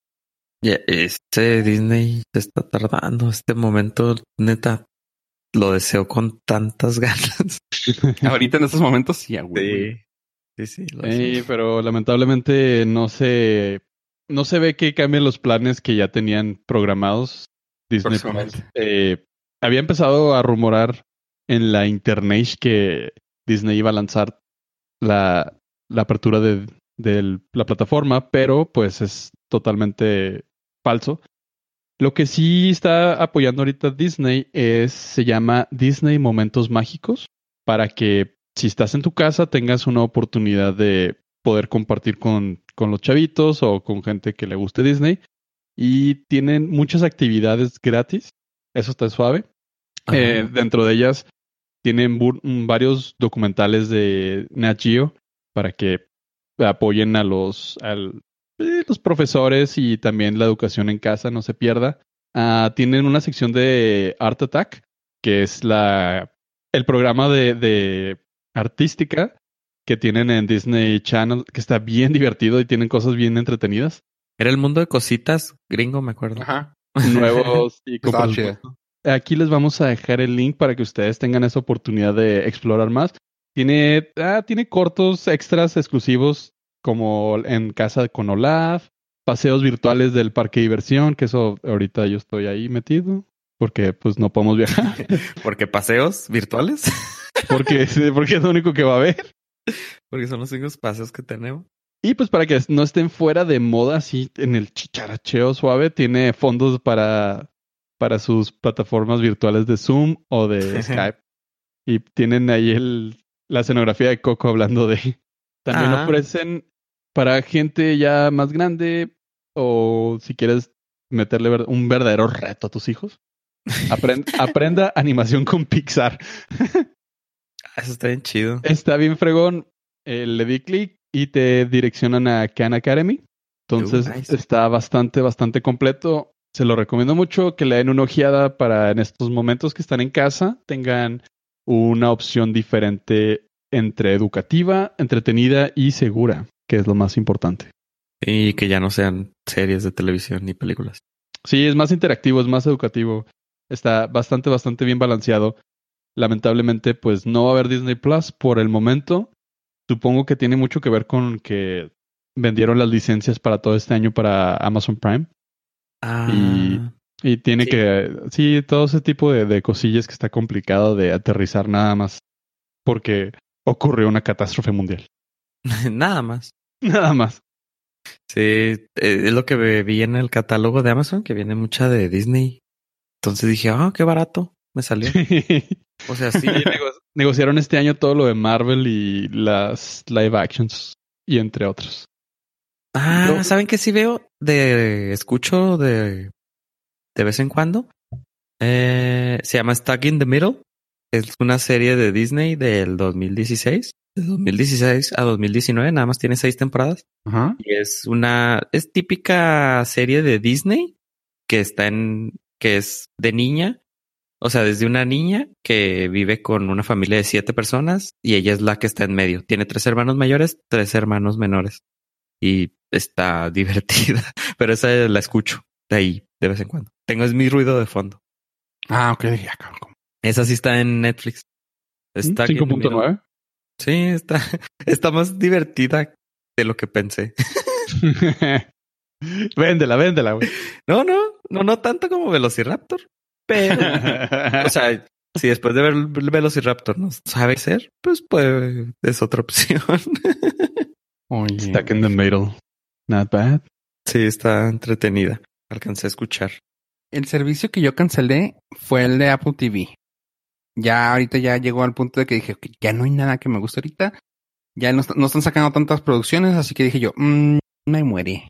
este Disney se está tardando. Este momento, neta, lo deseo con tantas ganas. Ahorita en estos momentos sí, güey. Sí, sí, sí. pero lamentablemente no se, no se ve que cambien los planes que ya tenían programados. Disney eh, había empezado a rumorar en la internet que Disney iba a lanzar la, la apertura de, de la plataforma, pero pues es totalmente falso. Lo que sí está apoyando ahorita Disney es, se llama Disney Momentos Mágicos, para que si estás en tu casa tengas una oportunidad de poder compartir con, con los chavitos o con gente que le guste Disney. Y tienen muchas actividades gratis, eso está suave. Eh, dentro de ellas tienen varios documentales de Nat Geo para que apoyen a los, eh, los profesores y también la educación en casa no se pierda. Ah, tienen una sección de Art Attack, que es la el programa de, de artística que tienen en Disney Channel, que está bien divertido y tienen cosas bien entretenidas. Era el mundo de cositas gringo, me acuerdo. Ajá. Nuevos y Aquí les vamos a dejar el link para que ustedes tengan esa oportunidad de explorar más. Tiene, ah, tiene cortos extras exclusivos como en casa con Olaf, paseos virtuales del parque de diversión, que eso ahorita yo estoy ahí metido porque pues no podemos viajar. ¿Porque paseos virtuales? porque, porque es lo único que va a haber. Porque son los únicos paseos que tenemos. Y pues para que no estén fuera de moda así en el chicharacheo suave, tiene fondos para para sus plataformas virtuales de Zoom o de Skype. Y tienen ahí el, la escenografía de Coco hablando de... También ofrecen para gente ya más grande o si quieres meterle un verdadero reto a tus hijos. aprenda animación con Pixar. Ah, eso está bien chido. Está bien fregón. Eh, le di clic y te direccionan a Khan Academy. Entonces está bastante, bastante completo. Se lo recomiendo mucho que le den una ojeada para en estos momentos que están en casa tengan una opción diferente entre educativa, entretenida y segura, que es lo más importante. Y que ya no sean series de televisión ni películas. Sí, es más interactivo, es más educativo. Está bastante, bastante bien balanceado. Lamentablemente, pues no va a haber Disney Plus por el momento. Supongo que tiene mucho que ver con que vendieron las licencias para todo este año para Amazon Prime. Ah, y, tiene que, sí, todo ese tipo de, cosillas que está complicado de aterrizar nada más porque ocurrió una catástrofe mundial. nada más. Nada más. Sí, eh, es lo que vi en el catálogo de Amazon, que viene mucha de Disney. Entonces dije, ah, qué barato me salió. o sea, sí. negociaron este año todo lo de Marvel y las live actions y entre otros. Ah, ¿saben qué sí veo? De escucho de, de vez en cuando. Eh, se llama Stuck in the Middle. Es una serie de Disney del 2016. De 2016 a 2019, nada más tiene seis temporadas. Y es una, es típica serie de Disney que está en, que es de niña. O sea, desde una niña que vive con una familia de siete personas y ella es la que está en medio. Tiene tres hermanos mayores, tres hermanos menores y está divertida, pero esa la escucho de ahí de vez en cuando. Tengo es mi ruido de fondo. Ah, ok. Esa sí está en Netflix. Está 5.9. Sí, está, está más divertida de lo que pensé. véndela, véndela, güey. No, no, no, no tanto como Velociraptor, pero, o sea, si después de ver el Velociraptor no sabe ser, pues pues es otra opción. Stuck in the middle. Not bad. Sí, está entretenida. Alcancé a escuchar. El servicio que yo cancelé fue el de Apple TV. Ya ahorita ya llegó al punto de que dije, "Ok, ya no hay nada que me guste ahorita. Ya no, no están sacando tantas producciones, así que dije yo, mmm, me muere.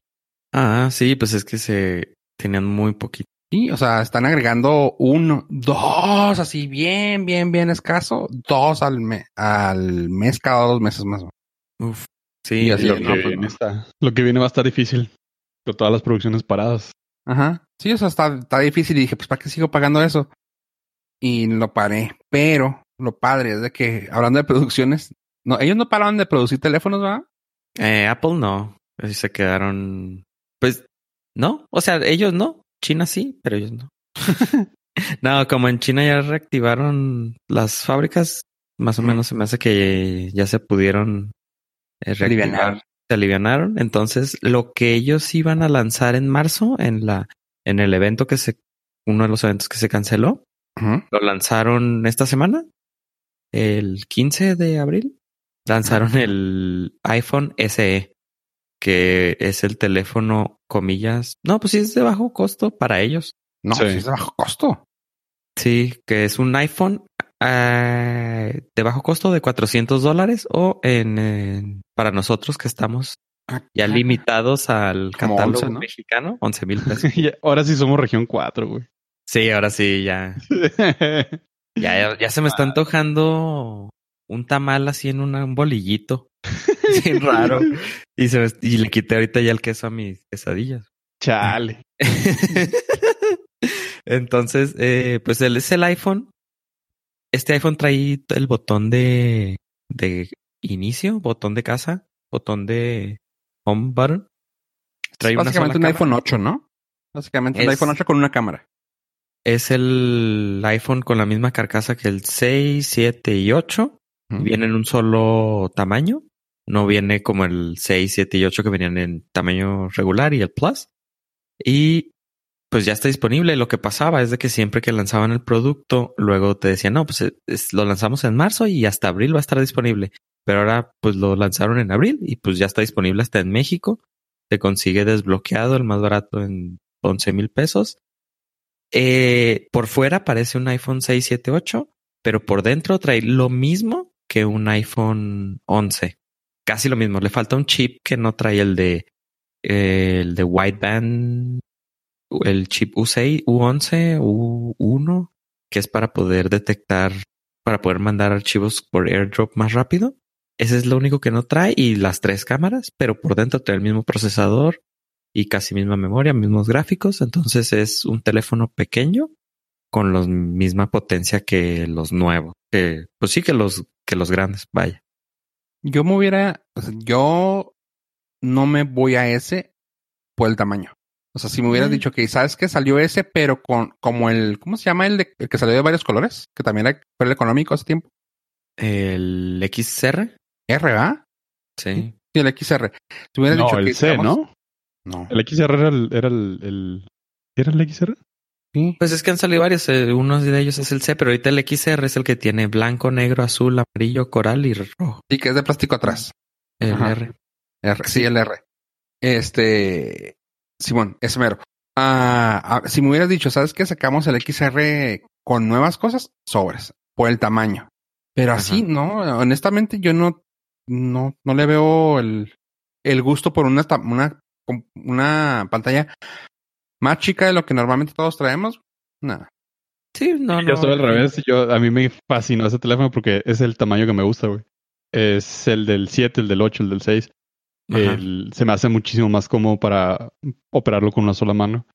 Ah, sí, pues es que se tenían muy poquito. Sí, o sea, están agregando uno, dos, así bien, bien, bien escaso, dos al, me- al mes cada dos meses más. Uf. Sí, Y así lo, no, que pues no. está- lo que viene va a estar difícil. Con todas las producciones paradas. Ajá. Sí, o sea, está, está difícil y dije, pues, ¿para qué sigo pagando eso? Y lo paré. Pero lo padre es de que, hablando de producciones, no, ellos no paraban de producir teléfonos, ¿verdad? Eh, Apple no. Así se quedaron. Pues no. O sea, ellos no. China sí, pero ellos no. no, como en China ya reactivaron las fábricas, más o menos se me hace que ya se pudieron eh, reactivar. Alivianar. Se alivianaron. Entonces, lo que ellos iban a lanzar en marzo, en la, en el evento que se, uno de los eventos que se canceló, Lo lanzaron esta semana, el 15 de abril. Lanzaron el iPhone SE, que es el teléfono, comillas. No, pues sí es de bajo costo para ellos. No, Sí. sí es de bajo costo. Sí, que es un iPhone eh, de bajo costo de 400 dólares o en, en- para nosotros que estamos ya limitados al Como catálogo 11, ¿no? mexicano, 11 mil pesos. Ahora sí somos región 4, güey. Sí, ahora sí, ya, ya, ya, se me está antojando un tamal así en una- un bolillito. Bien raro. Y, se me- y le quité ahorita ya el queso a mis quesadillas. Chale. Entonces, eh, pues él es el iPhone. Este iPhone trae el botón de, de inicio, botón de casa, botón de home button. Trae una Básicamente sola un cámara. iPhone 8, ¿no? Básicamente un iPhone 8 con una cámara. Es el iPhone con la misma carcasa que el 6, 7 y 8. Ujú. Viene en un solo tamaño. No viene como el 6, 7 y 8 que venían en tamaño regular y el Plus. Y pues ya está disponible. Lo que pasaba es de que siempre que lanzaban el producto, luego te decían, no, pues es- es- lo lanzamos en marzo y hasta abril va a estar disponible. Pero ahora pues lo lanzaron en abril y pues ya está disponible hasta en México. Se consigue desbloqueado, el más barato en 11 mil pesos. Eh, por fuera parece un iPhone 6, 7, 8, pero por dentro trae lo mismo que un iPhone 11. Casi lo mismo. Le falta un chip que no trae el de eh, el de wideband, el chip U6, U11, U1, que es para poder detectar, para poder mandar archivos por AirDrop más rápido. Ese es lo único que no trae y las tres cámaras, pero por dentro trae el mismo procesador y casi misma memoria, mismos gráficos. Entonces es un teléfono pequeño con la misma potencia que los nuevos. Pues sí, que los, que los grandes, vaya. Yo me hubiera, o sea, yo no me voy a ese por el tamaño. O sea, si me hubieras Mm. dicho que sabes que salió ese, pero con como el, ¿cómo se llama el, de, el que salió de varios colores? Que también era, fue el económico hace tiempo. El XR, R, ¿verdad? sí. Sí, el XR. Si me hubieras No, dicho el que C, digamos- ¿no? No. El XR era el, era el, el- ¿Era el XR? Sí. Pues es que han salido varios. eh, uno de ellos es el C, pero ahorita el XR es el que tiene blanco, negro, azul, amarillo, coral y rojo. Sí, que es de plástico atrás. El Ajá. R. R, sí, el R. Este, Simón, ese mero. Ah, ah, si me hubieras dicho, ¿sabes qué? Sacamos el XR con nuevas cosas, sobres, por el tamaño. Pero así, Ajá. no, honestamente yo no, no, no le veo el, el gusto por una, una pantalla más chica de lo que normalmente todos traemos. Nada. Sí, no, no. Yo soy al revés. Yo, a mí me fascinó ese teléfono porque es el tamaño que me gusta, güey. Es el del 7, el del 8, el del 6. Ajá. El- se me hace muchísimo más cómodo para operarlo con una sola mano.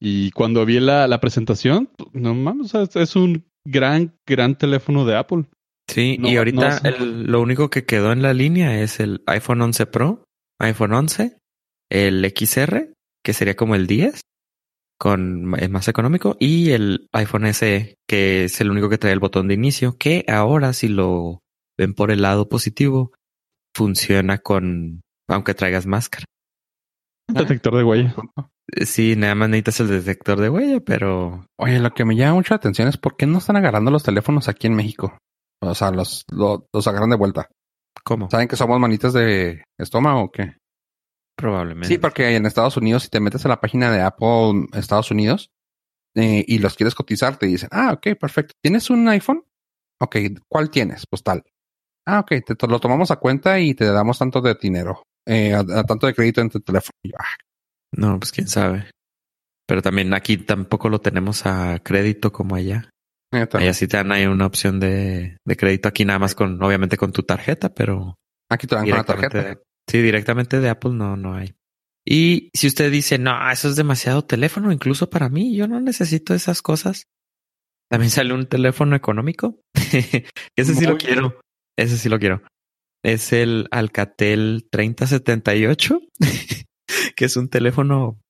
Y cuando vi la, la presentación, no mames, o sea, es- es un gran, gran teléfono de Apple. Sí, No, y ahorita no sé. el- lo único que quedó en la línea es el iPhone 11 Pro, iPhone 11, el XR, que sería como el 10, con es más económico, y el iPhone SE, que es el único que trae el botón de inicio, que ahora si lo ven por el lado positivo, funciona con aunque traigas máscara. Detector de huella. Eh, Sí, nada más necesitas el detector de huella, pero Oye, lo que me llama mucho la atención es por qué no están agarrando los teléfonos aquí en México. O sea, los, los, los agarran de vuelta. ¿cómo? ¿Saben que somos manitas de estómago o qué? Probablemente. Sí, porque en Estados Unidos, si te metes a la página de Apple Estados Unidos eh, y los quieres cotizar, te dicen, ah, ok, perfecto. ¿Tienes un iPhone? Ok, ¿cuál tienes? Pues tal. Ah, ok, te, te lo tomamos a cuenta y te damos tanto de dinero, eh, a, a tanto de crédito en tu teléfono. Yo, ah, No, pues quién sabe. Pero también aquí tampoco lo tenemos a crédito como allá. eh. Allá sí te dan ahí una opción de, de crédito aquí nada más con, obviamente con tu tarjeta, pero Aquí te dan con la tarjeta. Sí, directamente de Apple no, no hay. Y si usted dice, no, eso es demasiado teléfono, incluso para mí, yo no necesito esas cosas. También sale un teléfono económico. Ese sí lo quiero. Ese sí lo quiero. Es el Alcatel 3078, que es un teléfono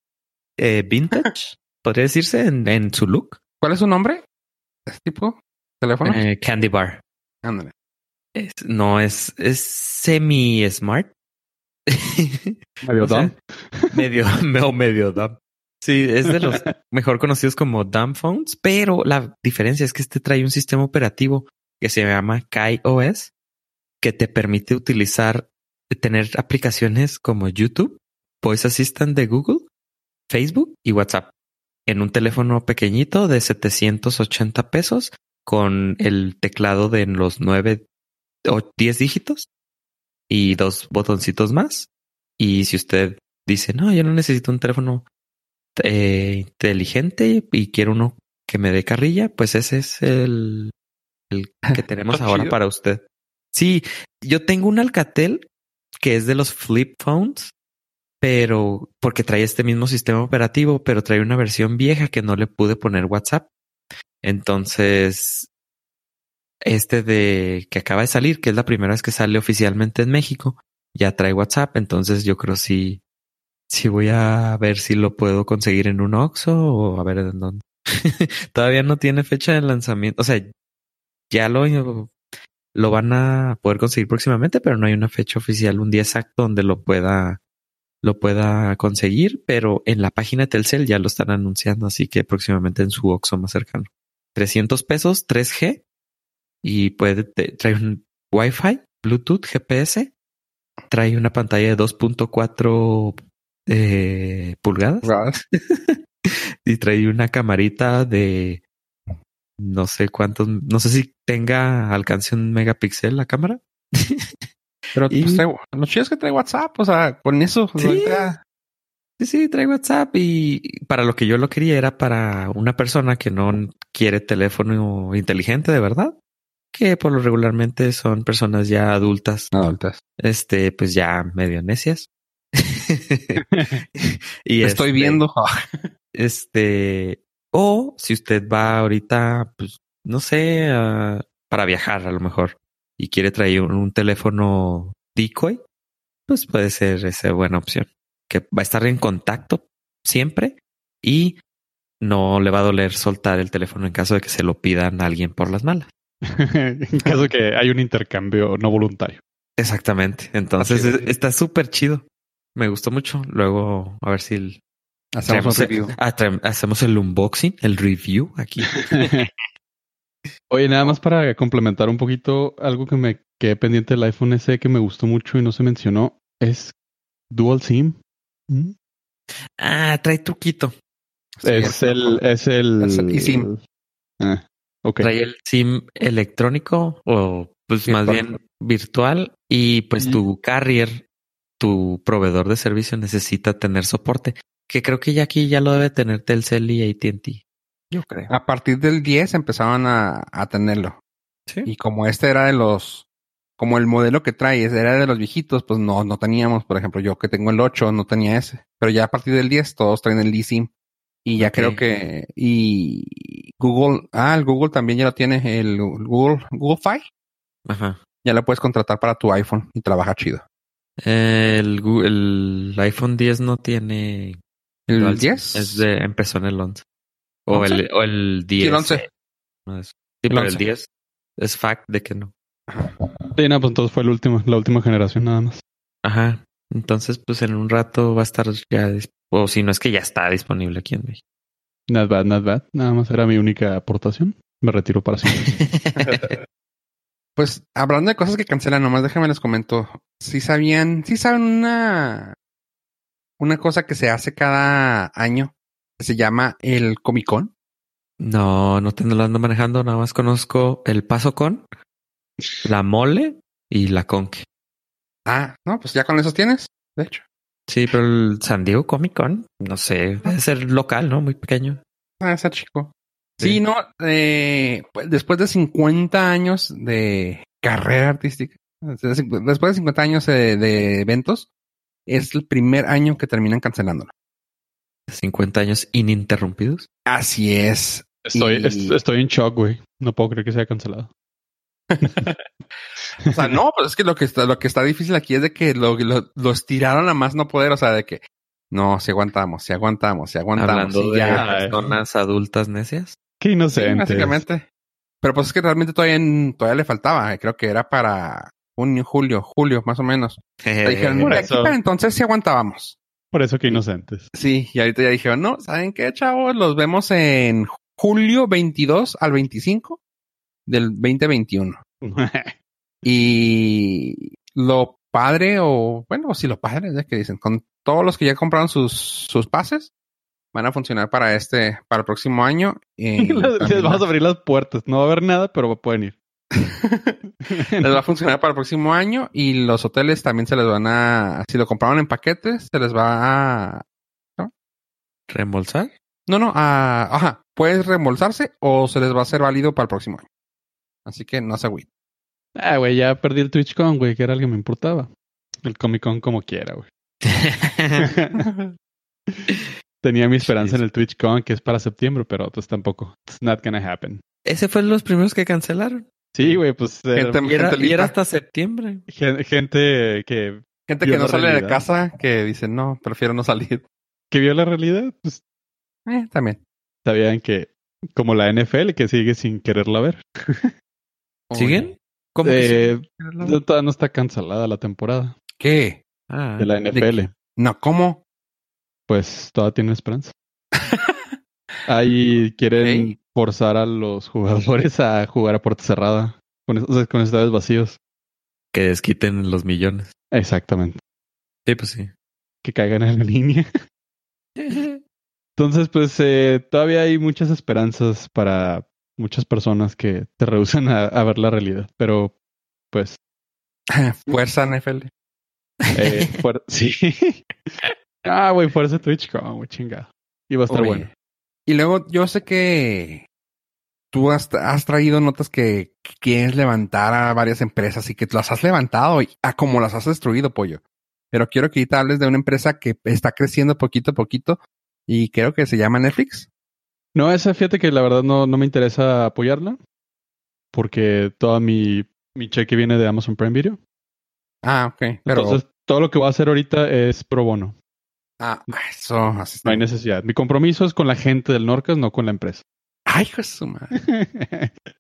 eh, vintage, podría decirse, en, en su look. ¿Cuál es su nombre? ¿Es tipo teléfono? Eh, Candy Bar. Ándale. Es- no es, es semi smart. Medio sea, dumb. medio, medio dumb. Sí, es de los mejor conocidos como dumb phones, pero la diferencia es que este trae un sistema operativo que se llama KaiOS, que te permite utilizar, tener aplicaciones como YouTube, Voice Assistant de Google, Facebook y WhatsApp en un teléfono pequeñito de 780 pesos con el teclado de los 9 o 10 dígitos y dos botoncitos más. Y si usted dice, no, yo no necesito un teléfono eh, inteligente y quiero uno que me dé carrilla, pues ese es el, el que tenemos ahora para usted. Sí, yo tengo un Alcatel que es de los flip phones, pero porque trae este mismo sistema operativo, pero trae una versión vieja que no le pude poner WhatsApp. Entonces, este de que acaba de salir, que es la primera vez que sale oficialmente en México, ya trae WhatsApp. Entonces yo creo sí, sí voy a ver si lo puedo conseguir en un Oxxo o a ver en dónde. Todavía no tiene fecha de lanzamiento. O sea, ya lo, lo van a poder conseguir próximamente, pero no hay una fecha oficial, un día exacto donde lo pueda, lo pueda conseguir. Pero en la página de Telcel ya lo están anunciando, así que próximamente en su Oxxo más cercano. 300 pesos, 3G y puede trae un Wi-Fi, Bluetooth, GPS, trae una pantalla de 2.4 eh, pulgadas y trae una camarita de no sé cuántos, no sé si tenga alcance un megapíxel la cámara. Pero Y- pues, trae- lo chido es que trae WhatsApp, o sea, con eso. Sí. Sí, sí, trae WhatsApp y para lo que yo lo quería era para una persona que no quiere teléfono inteligente de verdad, que por lo regularmente son personas ya adultas Adultas. este, pues ya medio necias. y Estoy este, viendo. Este, o si usted va ahorita, pues no sé, para viajar a lo mejor y quiere traer un, un teléfono decoy, pues puede ser esa buena opción. Que va a estar en contacto siempre y no le va a doler soltar el teléfono en caso de que se lo pidan a alguien por las malas. en caso de que hay un intercambio no voluntario. Exactamente. Entonces es. está súper chido. Me gustó mucho. Luego a ver si el- Hacemos el- review. ah, hacemos el unboxing, el review aquí. Oye, nada más para complementar un poquito, algo que me quedé pendiente del iPhone SE que me gustó mucho y no se mencionó es Dual SIM. ¿Mm? Ah, trae truquito. Sí, es, el, es el es el eSIM. Ah, ok. Trae el SIM electrónico o pues más Virtual. bien virtual y pues tu carrier, tu proveedor de servicio necesita tener soporte, que creo que ya aquí ya lo debe tener Telcel y AT&T. Yo creo. A partir del 10 empezaban a, a tenerlo. Sí. Y como este era de los, como el modelo que trae era de los viejitos, pues no, no teníamos, por ejemplo, yo que tengo el 8 no tenía ese. Pero ya a partir del 10 todos traen el eSIM. Y ya creo que, y Google, ah, el Google también ya lo tiene, el Google, Google Fi. Ajá. Ya lo puedes contratar para tu iPhone y trabaja chido. El, el iPhone 10 no tiene ¿El dual SIM. 10? Es de, empezó en el 11. O 11. el, o el 10. el 11. No es- Sí, pero el 11. 10 es fact de que no. Sí, no, pues entonces fue el último, la última generación nada más. Ajá. Entonces, pues en un rato va a estar ya, o si no es que ya está disponible aquí en México. Not bad, not bad. Nada más era mi única aportación. Me retiro para siempre. Pues hablando de cosas que cancelan, nomás déjame les comento. Si sabían, si saben una, una cosa que se hace cada año, que se llama el Comic Con. no, no te lo ando manejando, nada más conozco el Paso Con, la Mole y la Conque. Ah, no, pues ya con esos tienes, de hecho. Sí, pero el San Diego Comic Con, no sé, debe ser local, ¿no? Muy pequeño. Ah, ese chico. Sí, Sí. no, eh, pues, después de 50 años de carrera artística, después de 50 años de, de eventos, es el primer año que terminan cancelándolo. 50 años ininterrumpidos. Así es. Estoy, Y- est- estoy en shock, güey. No puedo creer que sea cancelado. O sea, no, pues es que lo que está, lo que está difícil aquí es de que lo, lo, lo estiraron a más no poder, o sea, de que no, si aguantamos, si aguantamos, si aguantamos, Hablando de ya. personas adultas necias. Qué Sí, inocente. básicamente. Pero pues es que realmente todavía, todavía le faltaba, creo que era para junio, julio, julio, más o menos. Eh, Le dijeron, por "De eso. aquí para entonces sí aguantábamos. Por eso que inocentes. Sí, y ahorita ya dijeron, no, ¿saben qué, chavos? Los vemos en julio 22 al 25 del 2021. Y lo padre, o bueno, si lo padre, ya que dicen, con todos los que ya compraron sus, sus pases, van a funcionar para este, para el próximo año. Y Les vamos a abrir las puertas. No va a haber nada, pero pueden ir. les va a funcionar para el próximo año y los hoteles también se les van a, si lo compraron en paquetes, se les va a, ¿Reembolsar? no, no, a, ajá, puedes reembolsarse o se les va a hacer válido para el próximo año. Así que no se agüiten. Ah, güey, ya perdí el TwitchCon, güey, que era algo que me importaba. El Comic Con como quiera, güey. Tenía mi esperanza en el TwitchCon, que es para septiembre, pero pues tampoco. It's not gonna happen. Ese fue los primeros que cancelaron. Sí, güey, pues eh, Gente- Y era, Gente y era lista. hasta septiembre. gen- gente que, Gente que no sale de casa, que dice, no, prefiero no salir. que vio la realidad, pues Eh, también. sabían que, como la NFL, que sigue sin quererla ver. ¿Siguen? ¿Cómo Eh, todavía no está cancelada la temporada ¿Qué? Ah, de la NFL. No, ¿cómo? Pues todavía tiene esperanza. Ahí quieren forzar a los jugadores a jugar a puerta cerrada con, o sea, con estadios vacíos. que desquiten los millones. Exactamente. Sí, pues sí. Que caigan en la línea. Entonces, pues eh, todavía hay muchas esperanzas para muchas personas que te rehusan a, a ver la realidad. Pero, pues, Fuerza NFL. eh, fuer- sí. ah, güey, fuerza Twitch, como, güey, chingado. Y va a estar Oye, bueno. Y luego yo sé que tú has, has traído notas que quieres levantar a varias empresas y que las has levantado y a como las has destruido, pollo. Pero quiero que ahorita hables de una empresa que está creciendo poquito a poquito y creo que se llama Netflix. No, esa fíjate que la verdad no, no me interesa apoyarla. Porque toda mi, mi cheque viene de Amazon Prime Video. Ah, ok. Pero, Entonces, todo lo que voy a hacer ahorita es pro bono. ah, eso, así. No hay necesidad. Mi compromiso es con la gente del Norcas, no con la empresa. Ay, hijo de su madre.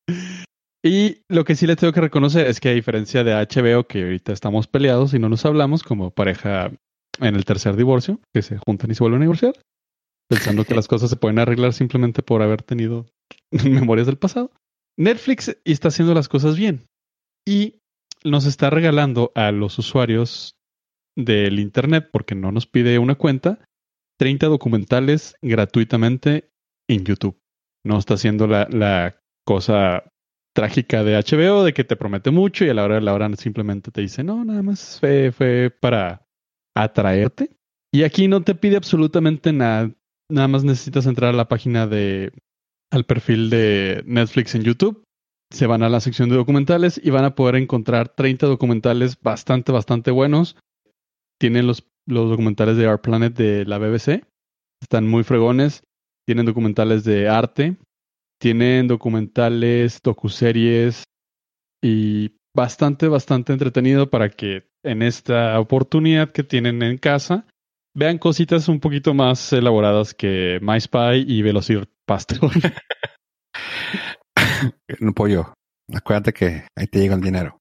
y lo que sí le tengo que reconocer es que a diferencia de HBO, que ahorita estamos peleados y no nos hablamos como pareja en el tercer divorcio, que se juntan y se vuelven a divorciar, pensando que las cosas se pueden arreglar simplemente por haber tenido memorias del pasado. Netflix está haciendo las cosas bien y nos está regalando a los usuarios del Internet, porque no nos pide una cuenta, 30 documentales gratuitamente en YouTube. No está haciendo la, la cosa trágica de HBO de que te promete mucho y a la hora de la hora simplemente te dice, no, nada más fue, fue para atraerte. Y aquí no te pide absolutamente nada. Nada más necesitas entrar a la página de, al perfil de Netflix en YouTube. Se van a la sección de documentales y van a poder encontrar 30 documentales bastante, bastante buenos. Tienen los, los documentales de Our Planet de la BBC. Están muy fregones. Tienen documentales de arte. Tienen documentales, docuseries y bastante, bastante entretenido para que en esta oportunidad que tienen en casa vean cositas un poquito más elaboradas que MySpy y Velocir Pastor. No, pollo. Acuérdate que ahí te llega el dinero.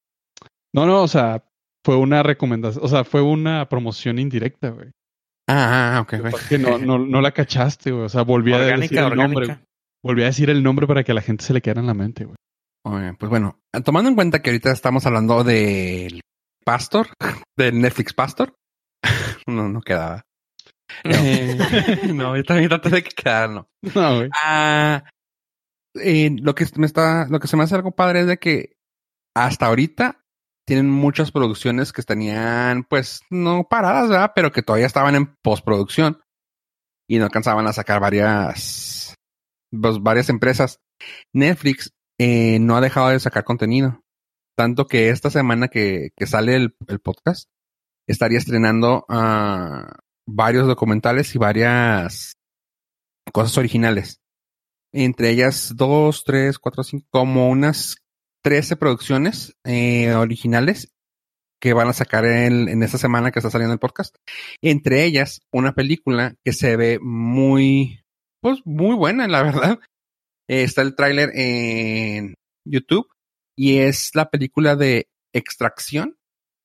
No, no, o sea, fue una recomendación, o sea, fue una promoción indirecta, güey. Ah, ah, ok, güey. Que no, no, no la cachaste, güey. O sea, volví a decir Orgánica, el nombre. güey. Volví a decir el nombre para que a la gente se le quedara en la mente, güey. Oye, Pues bueno, tomando en cuenta que ahorita estamos hablando del Pastor, del Netflix Pastor. No, no quedaba. Eh, no, yo también traté de que quedara, no. No, güey. Ah, eh, lo que me está, lo que se me hace algo padre es de que hasta ahorita tienen muchas producciones que tenían, pues, no paradas, ¿verdad? Pero que todavía estaban en postproducción y no alcanzaban a sacar varias, pues, varias empresas. Netflix eh, no ha dejado de sacar contenido. Tanto que esta semana que, que sale el, el podcast, estaría estrenando ah, varios documentales y varias cosas originales. Entre ellas dos, tres, cuatro, cinco, como unas 13 producciones eh, originales que van a sacar en, en esta semana que está saliendo el podcast. Entre ellas, una película que se ve muy, pues muy buena, la verdad. Eh, está el tráiler en YouTube y es la película de Extracción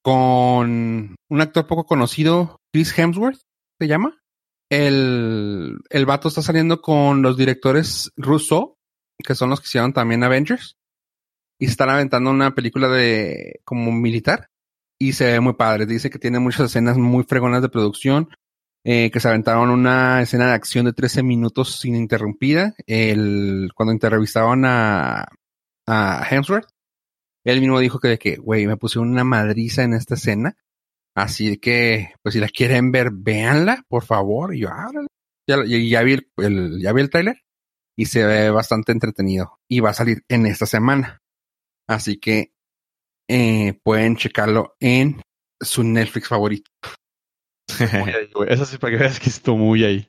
con un actor poco conocido, Chris Hemsworth, se llama. El, el vato está saliendo con los directores Russo, que son los que hicieron también Avengers, y están aventando una película de como militar y se ve muy padre. Dice que tiene muchas escenas muy fregonas de producción, eh, que se aventaron una escena de acción de 13 minutos ininterrumpida. El, cuando entrevistaban a, a Hemsworth, él mismo dijo que de que, güey, me puse una madriza en esta escena. Así que, pues si la quieren ver, véanla, por favor. Y yo, ah, ya, ya, vi el, ya vi el tráiler y se ve bastante entretenido. Y va a salir en esta semana. Así que eh, pueden checarlo en su Netflix favorito. Ahí. Eso sí, para que veas que estuvo muy ahí.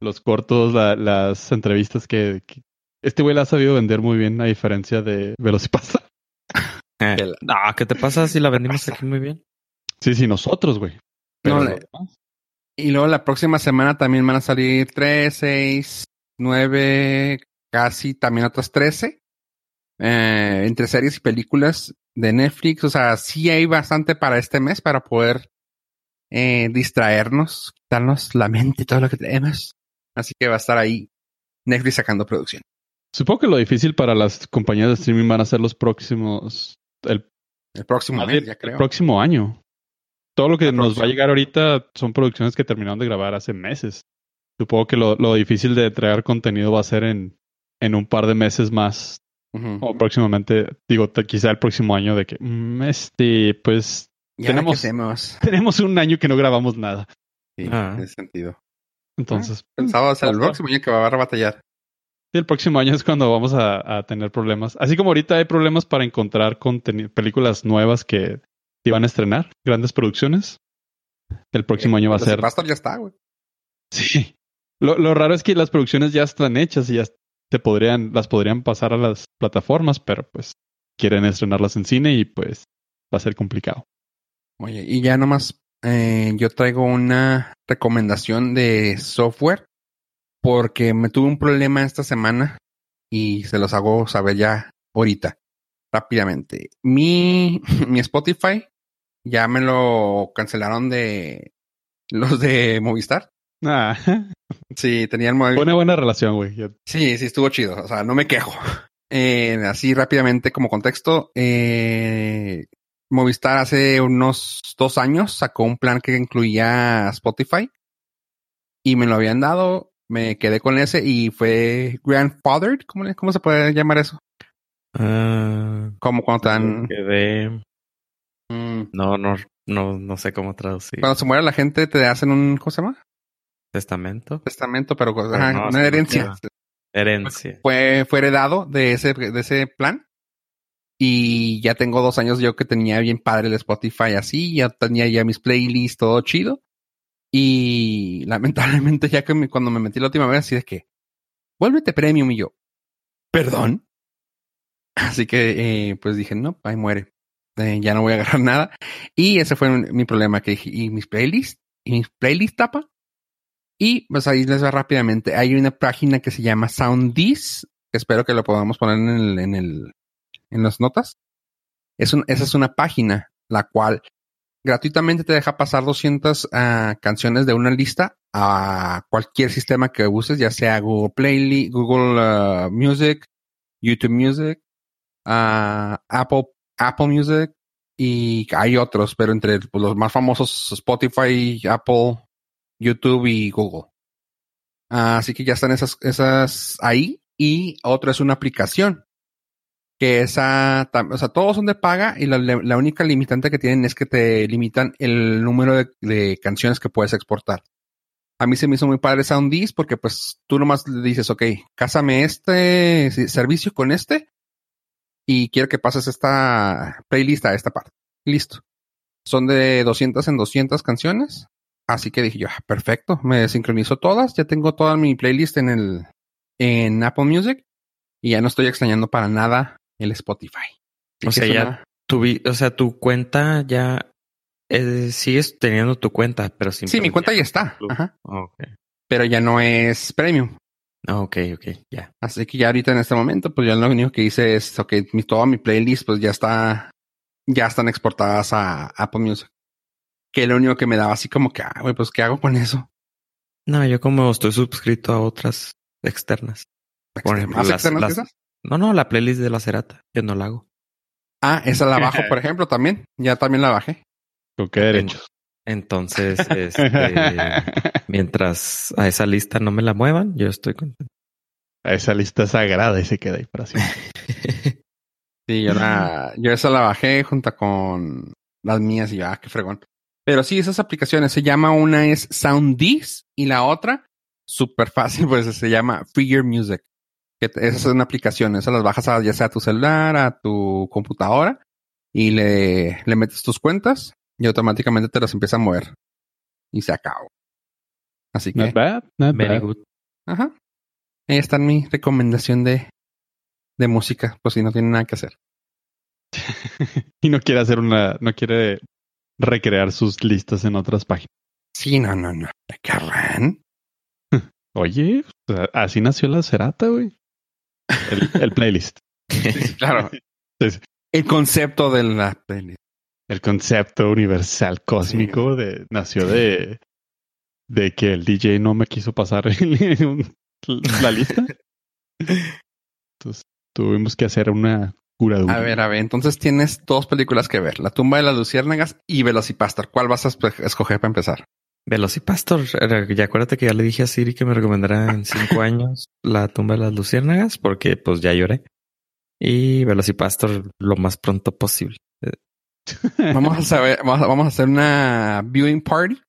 Los cortos, la- las entrevistas que, que- Este güey la ha sabido vender muy bien, a diferencia de Velocipasta. Eh, No, ¿qué te pasa si la vendimos aquí muy bien? Sí, sí, nosotros, güey. No, le-. Y luego la próxima semana también van a salir 3, 6, 9, casi también otras 13. Eh, entre series y películas de Netflix. O sea, sí hay bastante para este mes para poder eh, distraernos, quitarnos la mente y todo lo que tenemos. Así que va a estar ahí Netflix sacando producción. Supongo que lo difícil para las compañías de streaming van a ser los próximos. El, El próximo mes, ya el creo. próximo año. Todo lo que La nos va a llegar ahorita son producciones que terminaron de grabar hace meses. Supongo que lo, lo difícil de traer contenido va a ser en, en un par de meses más. O próximamente, digo, quizá el próximo año de que, mm, este, pues ¿Y ahora tenemos- tenemos un año que no grabamos nada. Sí, Ah. en ese sentido. Entonces, Pensaba hacer el Basta. próximo año que va a batallar. Sí, el próximo año es cuando vamos a, a tener problemas. Así como ahorita hay problemas para encontrar películas nuevas que iban a estrenar, grandes producciones. El próximo año va a Los ser. Pastor ya está, güey. Sí. Lo, lo raro es que las producciones ya están hechas y ya se podrían, las podrían pasar a las plataformas, pero pues quieren estrenarlas en cine y pues va a ser complicado. Oye, y ya nomás eh, yo traigo una recomendación de software porque me tuve un problema esta semana y se los hago saber ya ahorita, rápidamente. Mi, mi Spotify ya me lo cancelaron de los de Movistar. Ah, Sí, tenía el móvil. una buena relación, güey. Sí, sí, estuvo chido. O sea, no me quejo. Eh, así rápidamente como contexto, eh, Movistar hace unos dos años sacó un plan que incluía Spotify y me lo habían dado. Me quedé con ese y fue grandfathered. ¿Cómo, se puede llamar eso? Ah, Como cuando quedé- mm, No, no, no, no sé cómo traducir. cuando se muere la gente te hacen un, ¿cómo se llama? Testamento. Testamento, pero, Pero ajá, no, una herencia. Herencia. fue, fue heredado de ese, de ese plan. Y ya tengo dos años yo que tenía bien padre el Spotify así, ya tenía ya mis playlists, todo chido. Y lamentablemente ya que cuando me metí la última vez, así de que, vuélvete premium y yo, perdón. Así que eh, pues dije, no, ahí muere. Eh, ya no voy a agarrar nada. Y ese fue mi problema, que dije, y mis playlists, y mis playlists tapa. Y pues ahí les va rápidamente. Hay una página que se llama Soundis. Espero que lo podamos poner en el, en las notas. Es esa es una página la cual gratuitamente te deja pasar 200 ah, canciones de una lista a cualquier sistema que uses, ya sea Google Play, Google ah, Music, YouTube Music, ah, Apple, Apple Music y hay otros, pero entre los más famosos Spotify, Apple, YouTube y Google. así que ya están esas, esas ahí y otro es una aplicación que esa, o sea, todos son de paga y la, única limitante que tienen es que te limitan el número de, canciones que puedes exportar. A mí se me hizo muy padre Soundis porque pues tú nomás le dices, ok, cásame este servicio con este y quiero que pases esta playlist a esta parte. Listo. Son de 200 en 200 canciones. Así que dije yo, ah, perfecto, me sincronizo todas, ya tengo toda mi playlist en el, en Apple Music y ya no estoy extrañando para nada el Spotify. O sea, ya tu, o sea, tu cuenta ya eh, sigues teniendo tu cuenta, pero sin. Sí, mi cuenta ya está. Ajá. Pero ya no es premium. Ah, ok, ok, ya. Así que ya ahorita en este momento, pues ya lo único que hice es, ok, mi, toda mi playlist, pues ya está, ya están exportadas a Apple Music. Que lo único que me daba así como que, ah, güey, pues ¿qué hago con eso? No, yo como estoy suscrito a otras externas. Por ejemplo, ¿Más externas no, no, la playlist de la Cerata, yo no la hago. Ah, esa la bajo, por ejemplo, también. Ya también la bajé. ¿Con qué derechos? Entonces, este, mientras a esa lista no me la muevan, yo estoy contento. A esa lista sagrada y se queda ahí para siempre. sí, yo, la, yo esa la bajé junto con las mías y ya, ah, qué fregón. Pero sí, esas aplicaciones se llama una es Soundis y la otra, súper fácil, pues se llama Free Your Music que esas son aplicaciones, esas las bajas a, ya sea a tu celular, a tu computadora y le, le metes tus cuentas y automáticamente te las empieza a mover y se acabó. Así que. Not bad, not very good. Ajá. Ahí está mi recomendación de, de música, pues si no tiene nada que hacer. y no quiere hacer una, no quiere recrear sus listas en otras páginas. Sí, no, no, no. ¿Qué Oye, así nació la Cerata, güey. El, playlist. claro. el concepto de la playlist. El concepto universal cósmico de, nació de, de que el DJ no me quiso pasar la lista. Entonces tuvimos que hacer una curaduría. A ver, a ver, entonces tienes dos películas que ver: La tumba de las luciérnagas y Velocipastor. ¿Cuál vas a escoger para empezar? Velocipastor, ya acuérdate que ya le dije a Siri que me recomendara en cinco años la tumba de las luciérnagas, porque pues ya lloré. Y Velocipastor lo más pronto posible. Vamos a saber, vamos a hacer una viewing party.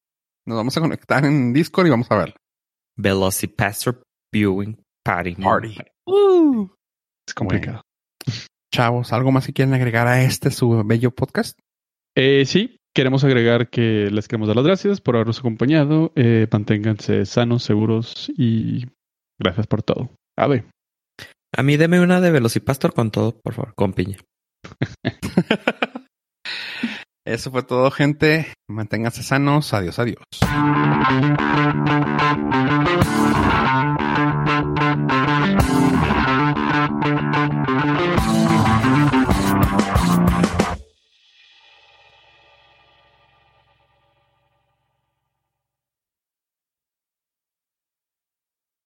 Nos vamos a conectar en Discord y vamos a ver. Velocipastor Viewing Party. Party. Uh. es complicado. Chavos, ¿algo más que quieren agregar a este su bello podcast? Eh, sí, queremos agregar que les queremos dar las gracias por habernos acompañado. Eh, manténganse sanos, seguros y gracias por todo. A ver. A mí deme una de Velocipastor con todo, por favor, con piña. Eso fue todo, gente. Manténganse sanos. Adiós, adiós.